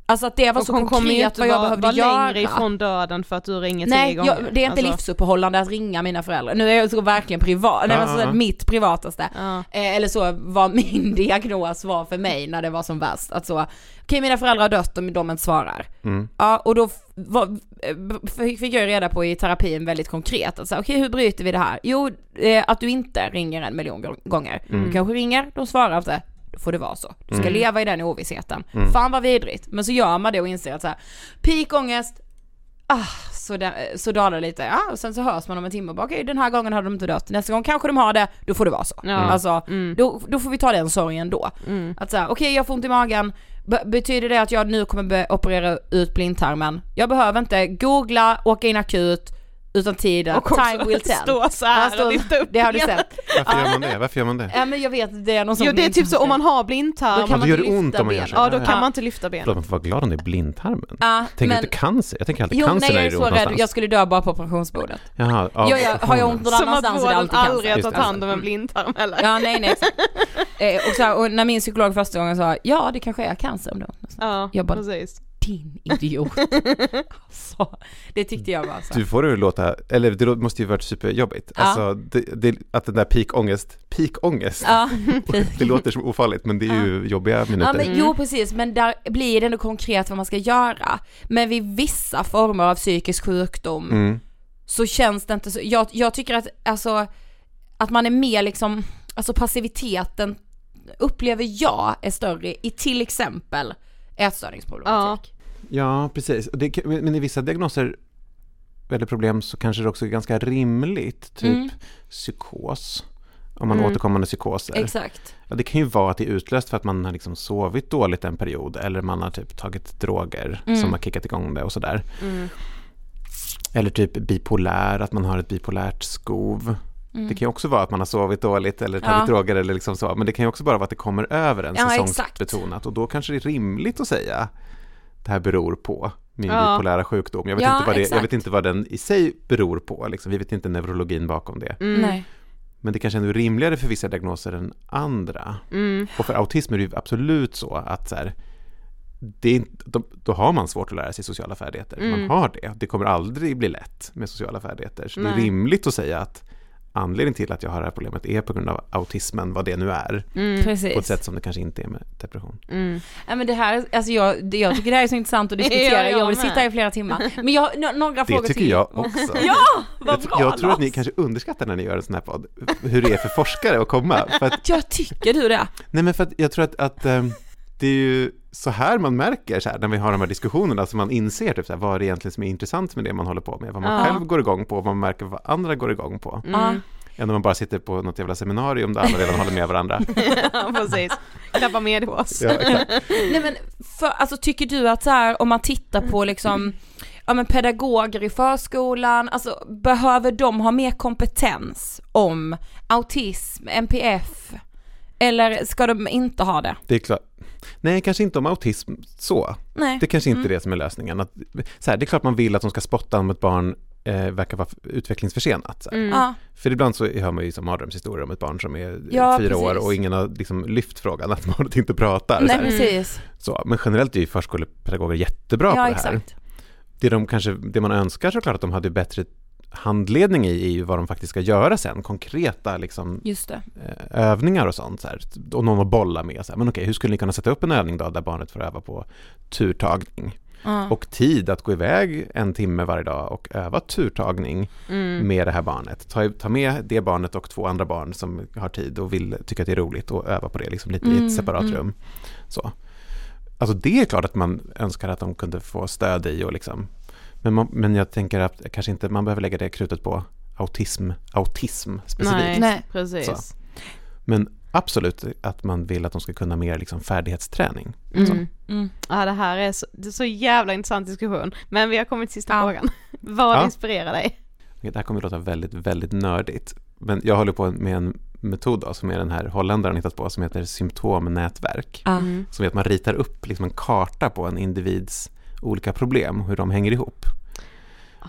Alltså att det var Och så hon kommer konkret inte vad jag behövde vara göra. längre ifrån döden för att du ringer Nej, tio gånger. jag, det är inte Alltså, livsuppehållande att ringa mina föräldrar. Nu är jag så verkligen privat, nej, men Ja, så ja. mitt privataste. Ja. Eh, eller så vad min diagnos var för mig när det var som värst. Att så, okej mina föräldrar har dött om de inte svarar. Mm. Ja, och då var, fick jag reda på i terapin väldigt konkret, att säga, okej hur bryter vi det här? Jo, eh, att du inte ringer en miljon gång- gånger. Mm. Du kanske ringer, de svarar inte. Då får det vara så. Du ska Mm. leva i den ovissheten. Mm. Fan vad vidrigt. Men så gör man det och inser att så här, peakångest, ah, så, det, så dalar det lite. Ja, och sen så hörs man om en timme och bara okej den här gången har de inte dött, nästa gång kanske de har det, då får det vara så. Ja. Alltså, Mm. då, då får vi ta den sorgen då. Mm. Att säga, okej jag får ont i magen, Be- betyder det att jag nu kommer be- operera ut blindtarmen? Jag behöver inte googla, åka in akut, utan tiden, Och också time will tell. stå så här Ja, stå- och lyfta upp Det har du sett. Varför gör man det? Varför gör man det? Ja men jag vet, det är någon sån Jo det är typ så om man har Då blindtarm, kan Ja, man då gör inte det ont lyfta om man gör så. ja då Ja. kan man inte lyfta Förlåt, benen. man får vara glad om det är blindtarmen. Ja, Tänker men, inte cancer? Jag tänker alltid jo cancer nej jag är är så rädd, någonstans. jag skulle dö bara på operationsbordet. Jaha, ja. Jag, jag, har jag ont någon Som att annanstans är det vården alltid aldrig har cancer. tagit hand om en blindtarm eller? Ja nej nej exakt. eh, och, så här, och när min psykolog första gången sa ja det kanske är cancer då. Ja, Jag bara- precis. Din idiot. alltså, det tyckte jag var så. Du får det att låta, eller det måste ju varit superjobbigt. Ja. Alltså, det, det, att den där peakångest, peakångest, Ja, det låter som ofarligt men det är ju jobbiga minuter. Ja men Mm. jo precis, men där blir det ändå konkret vad man ska göra. Men vid vissa former av psykisk sjukdom Mm. så känns det inte så, jag, jag tycker att alltså, att man är mer liksom, alltså passiviteten upplever jag är större i till exempel ätstörningsproblematik. Ja, precis. Och Det, men i vissa diagnoser eller problem så kanske det också är ganska rimligt, typ Mm. psykos. Om man Mm. återkommande psykoser. Exakt. Ja, det kan ju vara att det är utlöst för att man har liksom sovit dåligt en period eller man har typ tagit droger Mm. som har kickat igång det och sådär. Mm. Eller typ bipolär, att man har ett bipolärt skov. Mm. Det kan ju också vara att man har sovit dåligt eller tagit Ja. droger eller liksom så. Men det kan ju också bara vara att det kommer över en Ja, säsongsbetonat. Och då kanske det är rimligt att säga det här beror på min Ja. bipolära sjukdom. Jag vet, Ja, inte vad det, jag vet inte vad den i sig beror på. Liksom. Vi vet inte neurologin bakom det. Mm. Nej. Men det kanske är rimligare för vissa diagnoser än andra. Mm. Och för autism är det ju absolut så att så här, det är, då, då har man svårt att lära sig sociala färdigheter. Mm. Man har det. Det kommer aldrig bli lätt med sociala färdigheter. Så det är Nej. rimligt att säga att anledningen till att jag har det här problemet är på grund av autismen, vad det nu är. Mm. På ett sätt som det kanske inte är med depression. Mm. Ja men det här, alltså jag, det, jag tycker det här är så intressant att diskutera, Ja, jag jag vill med. sitta här i flera timmar. Men jag, no, några Det frågor tycker till. jag också. Ja, vad jag, bra jag tror att ni kanske underskattar när ni gör en sån här podd, hur det är för forskare att komma. För att, Jag tycker du det? nej men för att jag tror att, att ehm, det är ju så här man märker så här, när vi har de här diskussionerna, så man inser typ så här, vad är det egentligen som är intressant med det man håller på med, vad man Ja. själv går igång på, vad man märker vad andra går igång på. Mm. Än om man bara sitter på något jävla seminarium där alla redan håller med varandra. Ja, precis. Klappa med oss. Ja. Nej men, för, alltså tycker du att så här, om man tittar på liksom, ja men pedagoger i förskolan, alltså behöver de ha mer kompetens om autism, NPF? Eller ska de inte ha det? Det är klart. Nej, kanske inte om autism så. Nej. Det kanske inte Mm. är det som är lösningen. Att, så här, det är klart man vill att de ska spotta om ett barn eh, verkar vara utvecklingsförsenat. Så här. Mm. Ja, För ibland så hör man ju som mardrömshistorier om ett barn som är Ja, fyra år precis. och ingen har liksom lyft frågan att barnet inte pratar. så nej här. precis. Så, men generellt är ju förskolepedagoger jättebra på Ja det här. exakt. Det, de kanske, det man önskar såklart att de hade bättre handledning i är ju vad de faktiskt ska göra sen, konkreta liksom, eh, övningar och sånt. Så här. Och någon att bolla med. Så här. Men okej, hur skulle ni kunna sätta upp en övning då där barnet får öva på turtagning? Ja. Och tid att gå iväg en timme varje dag och öva turtagning Mm. med det här barnet. Ta, ta med det barnet och två andra barn som har tid och vill tycka att det är roligt och öva på det liksom lite i Mm, ett separat mm. rum. Så. Alltså det är klart att man önskar att de kunde få stöd i och liksom men, man, men jag tänker att kanske inte man behöver lägga det krutet på autism, autism specifikt. Nej, Nej. precis. Så. Men absolut att man vill att de ska kunna mer liksom färdighetsträning. Mm. Mm. Ja det här är så, det är så jävla intressant diskussion. Men vi har kommit till sista Ja. frågan. Vad Ja. inspirerar dig? Det här kommer att låta väldigt, väldigt nördigt. Men jag håller på med en metod då, som är den här holländaren hittat på som heter symptomnätverk. Mm. Som är att man ritar upp liksom en karta på en individs olika problem, hur de hänger ihop.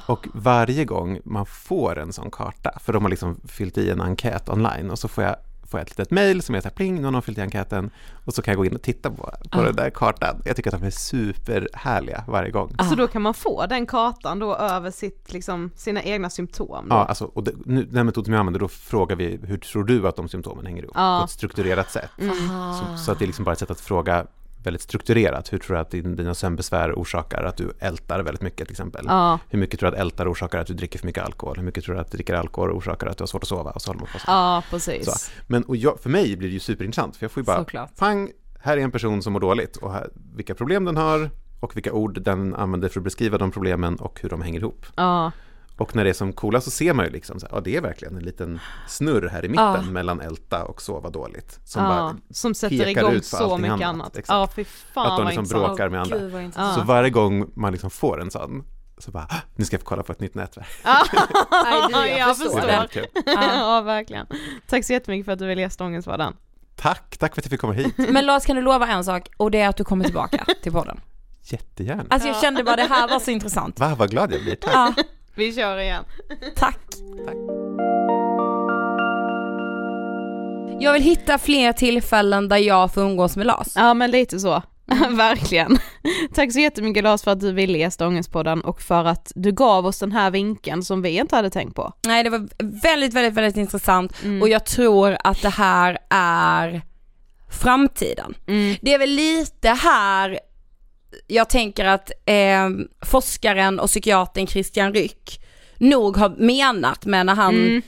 Och varje gång man får en sån karta, för de har liksom fyllt i en enkät online och så får jag, får jag ett litet mejl som är så här pling, någon har fyllt i enkäten och så kan jag gå in och titta på, på Ah. den där kartan. Jag tycker att de är superhärliga varje gång. Ah. Så då kan man få den kartan då över sitt, liksom, sina egna symptom? Då? Ja, alltså, och det, nu, den metod som jag använder, då frågar vi hur tror du att de symptomen hänger ihop Ja. på ett strukturerat sätt. Mm. Så, så att det är liksom bara ett sätt att fråga väldigt strukturerat. Hur tror du att din, dina sömnbesvär orsakar att du ältar väldigt mycket till exempel? Ja, Hur mycket tror du att ältar orsakar att du dricker för mycket alkohol? Hur mycket tror du att dricker alkohol orsakar att du har svårt att sova? Och så håller man på så. ja precis. Så. Men och jag, för mig blir det ju superintressant, för jag får ju bara, Såklart. pang, här är en person som mår dåligt och här, vilka problem den har och vilka ord den använder för att beskriva de problemen och hur de hänger ihop. Ja, Och när det är som coolast så ser man ju liksom, så här, ja det är verkligen en liten snurr här i mitten Ja. mellan älta och sova dåligt. Som ja, bara, som sätter igång så mycket annat. annat. Exakt. Ja, fy fan Att de liksom intressant. bråkar med andra. Gud. Så varje gång man liksom får en sån, så bara, "Ah, nu ska jag få kolla på ett nytt nätverk. Ja, jag förstår kul. ja, verkligen. Tack så jättemycket för att du ville gästa Ångestvardagen. Tack, tack för att jag fick komma hit. Men Lars kan du lova en sak och det är att du kommer tillbaka till podden. Jättegärna. Alltså jag kände bara det här var så intressant. Va, vad glad jag blir. Tack. Ja, Vi kör igen. tack. Jag vill hitta fler tillfällen där jag får umgås med Lars. Ja men lite så, verkligen. Tack så jättemycket Lars för att du ville gästa Ångestpodden och för att du gav oss den här vinkeln som vi inte hade tänkt på. Nej det var väldigt, väldigt, väldigt intressant Mm. och jag tror att det här är framtiden. Mm. Det är väl lite här jag tänker att eh, forskaren och psykiatern Christian Ryck nog har menat med när han Mm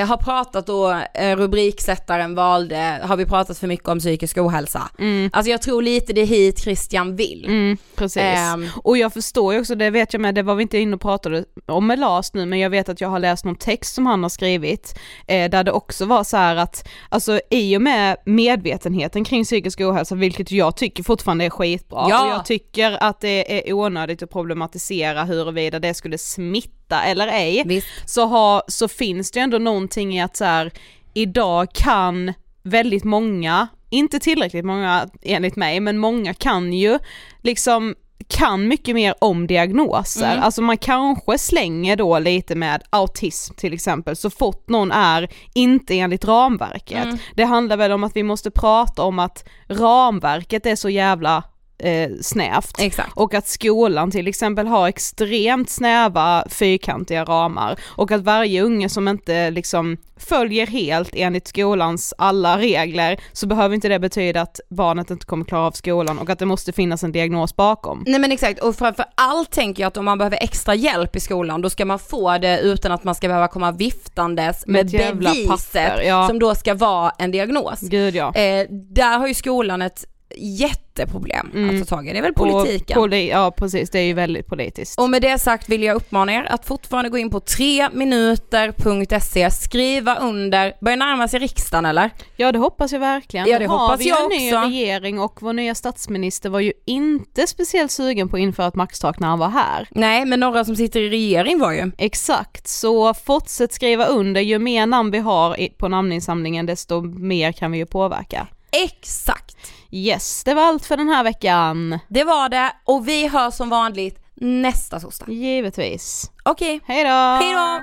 eh, har pratat då, eh, rubriksättaren valde, har vi pratat för mycket om psykisk ohälsa. Mm. Alltså jag tror lite det är hit Christian vill. Mm, precis. Ehm, Och jag förstår ju också, det vet jag med, det var vi inte inne och pratade om med Lars nu, men jag vet att jag har läst någon text som han har skrivit, eh, där det också var så här att, alltså i och med medvetenheten kring psykisk ohälsa, vilket jag tycker fortfarande är skitbra, Ja. och jag tycker att det är onödigt att problematisera huruvida det skulle smitta eller ej, visst. så, har, så finns det ju ändå någonting i att så här, idag kan väldigt många, inte tillräckligt många enligt mig, men många kan ju liksom kan mycket mer om diagnoser, Mm. alltså man kanske slänger då lite med autism till exempel så fort någon är inte enligt ramverket. Mm. Det handlar väl om att vi måste prata om att ramverket är så jävla eh, snävt. Exakt. Och att skolan till exempel har extremt snäva fyrkantiga ramar och att varje unge som inte liksom följer helt enligt skolans alla regler så behöver inte det betyda att barnet inte kommer klara av skolan och att det måste finnas en diagnos bakom. Nej men exakt och framför allt tänker jag att om man behöver extra hjälp i skolan då ska man få det utan att man ska behöva komma viftandes Med med, beviset papper, ja. som då ska vara en diagnos. Gud ja. Eh, där har ju skolan ett jätteproblem Mm. att ta tag i, det är väl politiken. Och, poli- ja precis, det är ju väldigt politiskt. Och med det sagt vill jag uppmana er att fortfarande gå in på 3minuter.se, skriva under, börjar närma sig riksdagen eller? Ja det hoppas jag verkligen. Ja, det har hoppas vi jag en ny också. regering och vår nya statsminister var ju inte speciellt sugen på att införa ett maxtak när han var här. Nej men några som sitter i regering var ju. Exakt, så fortsätt skriva under, ju mer namn vi har på namninsamlingen desto mer kan vi ju påverka. Exakt. Yes, det var allt för den här veckan. Det var det och vi hörs som vanligt nästa torsdag. Givetvis. Okej, Hej då! hej då!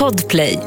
Podplay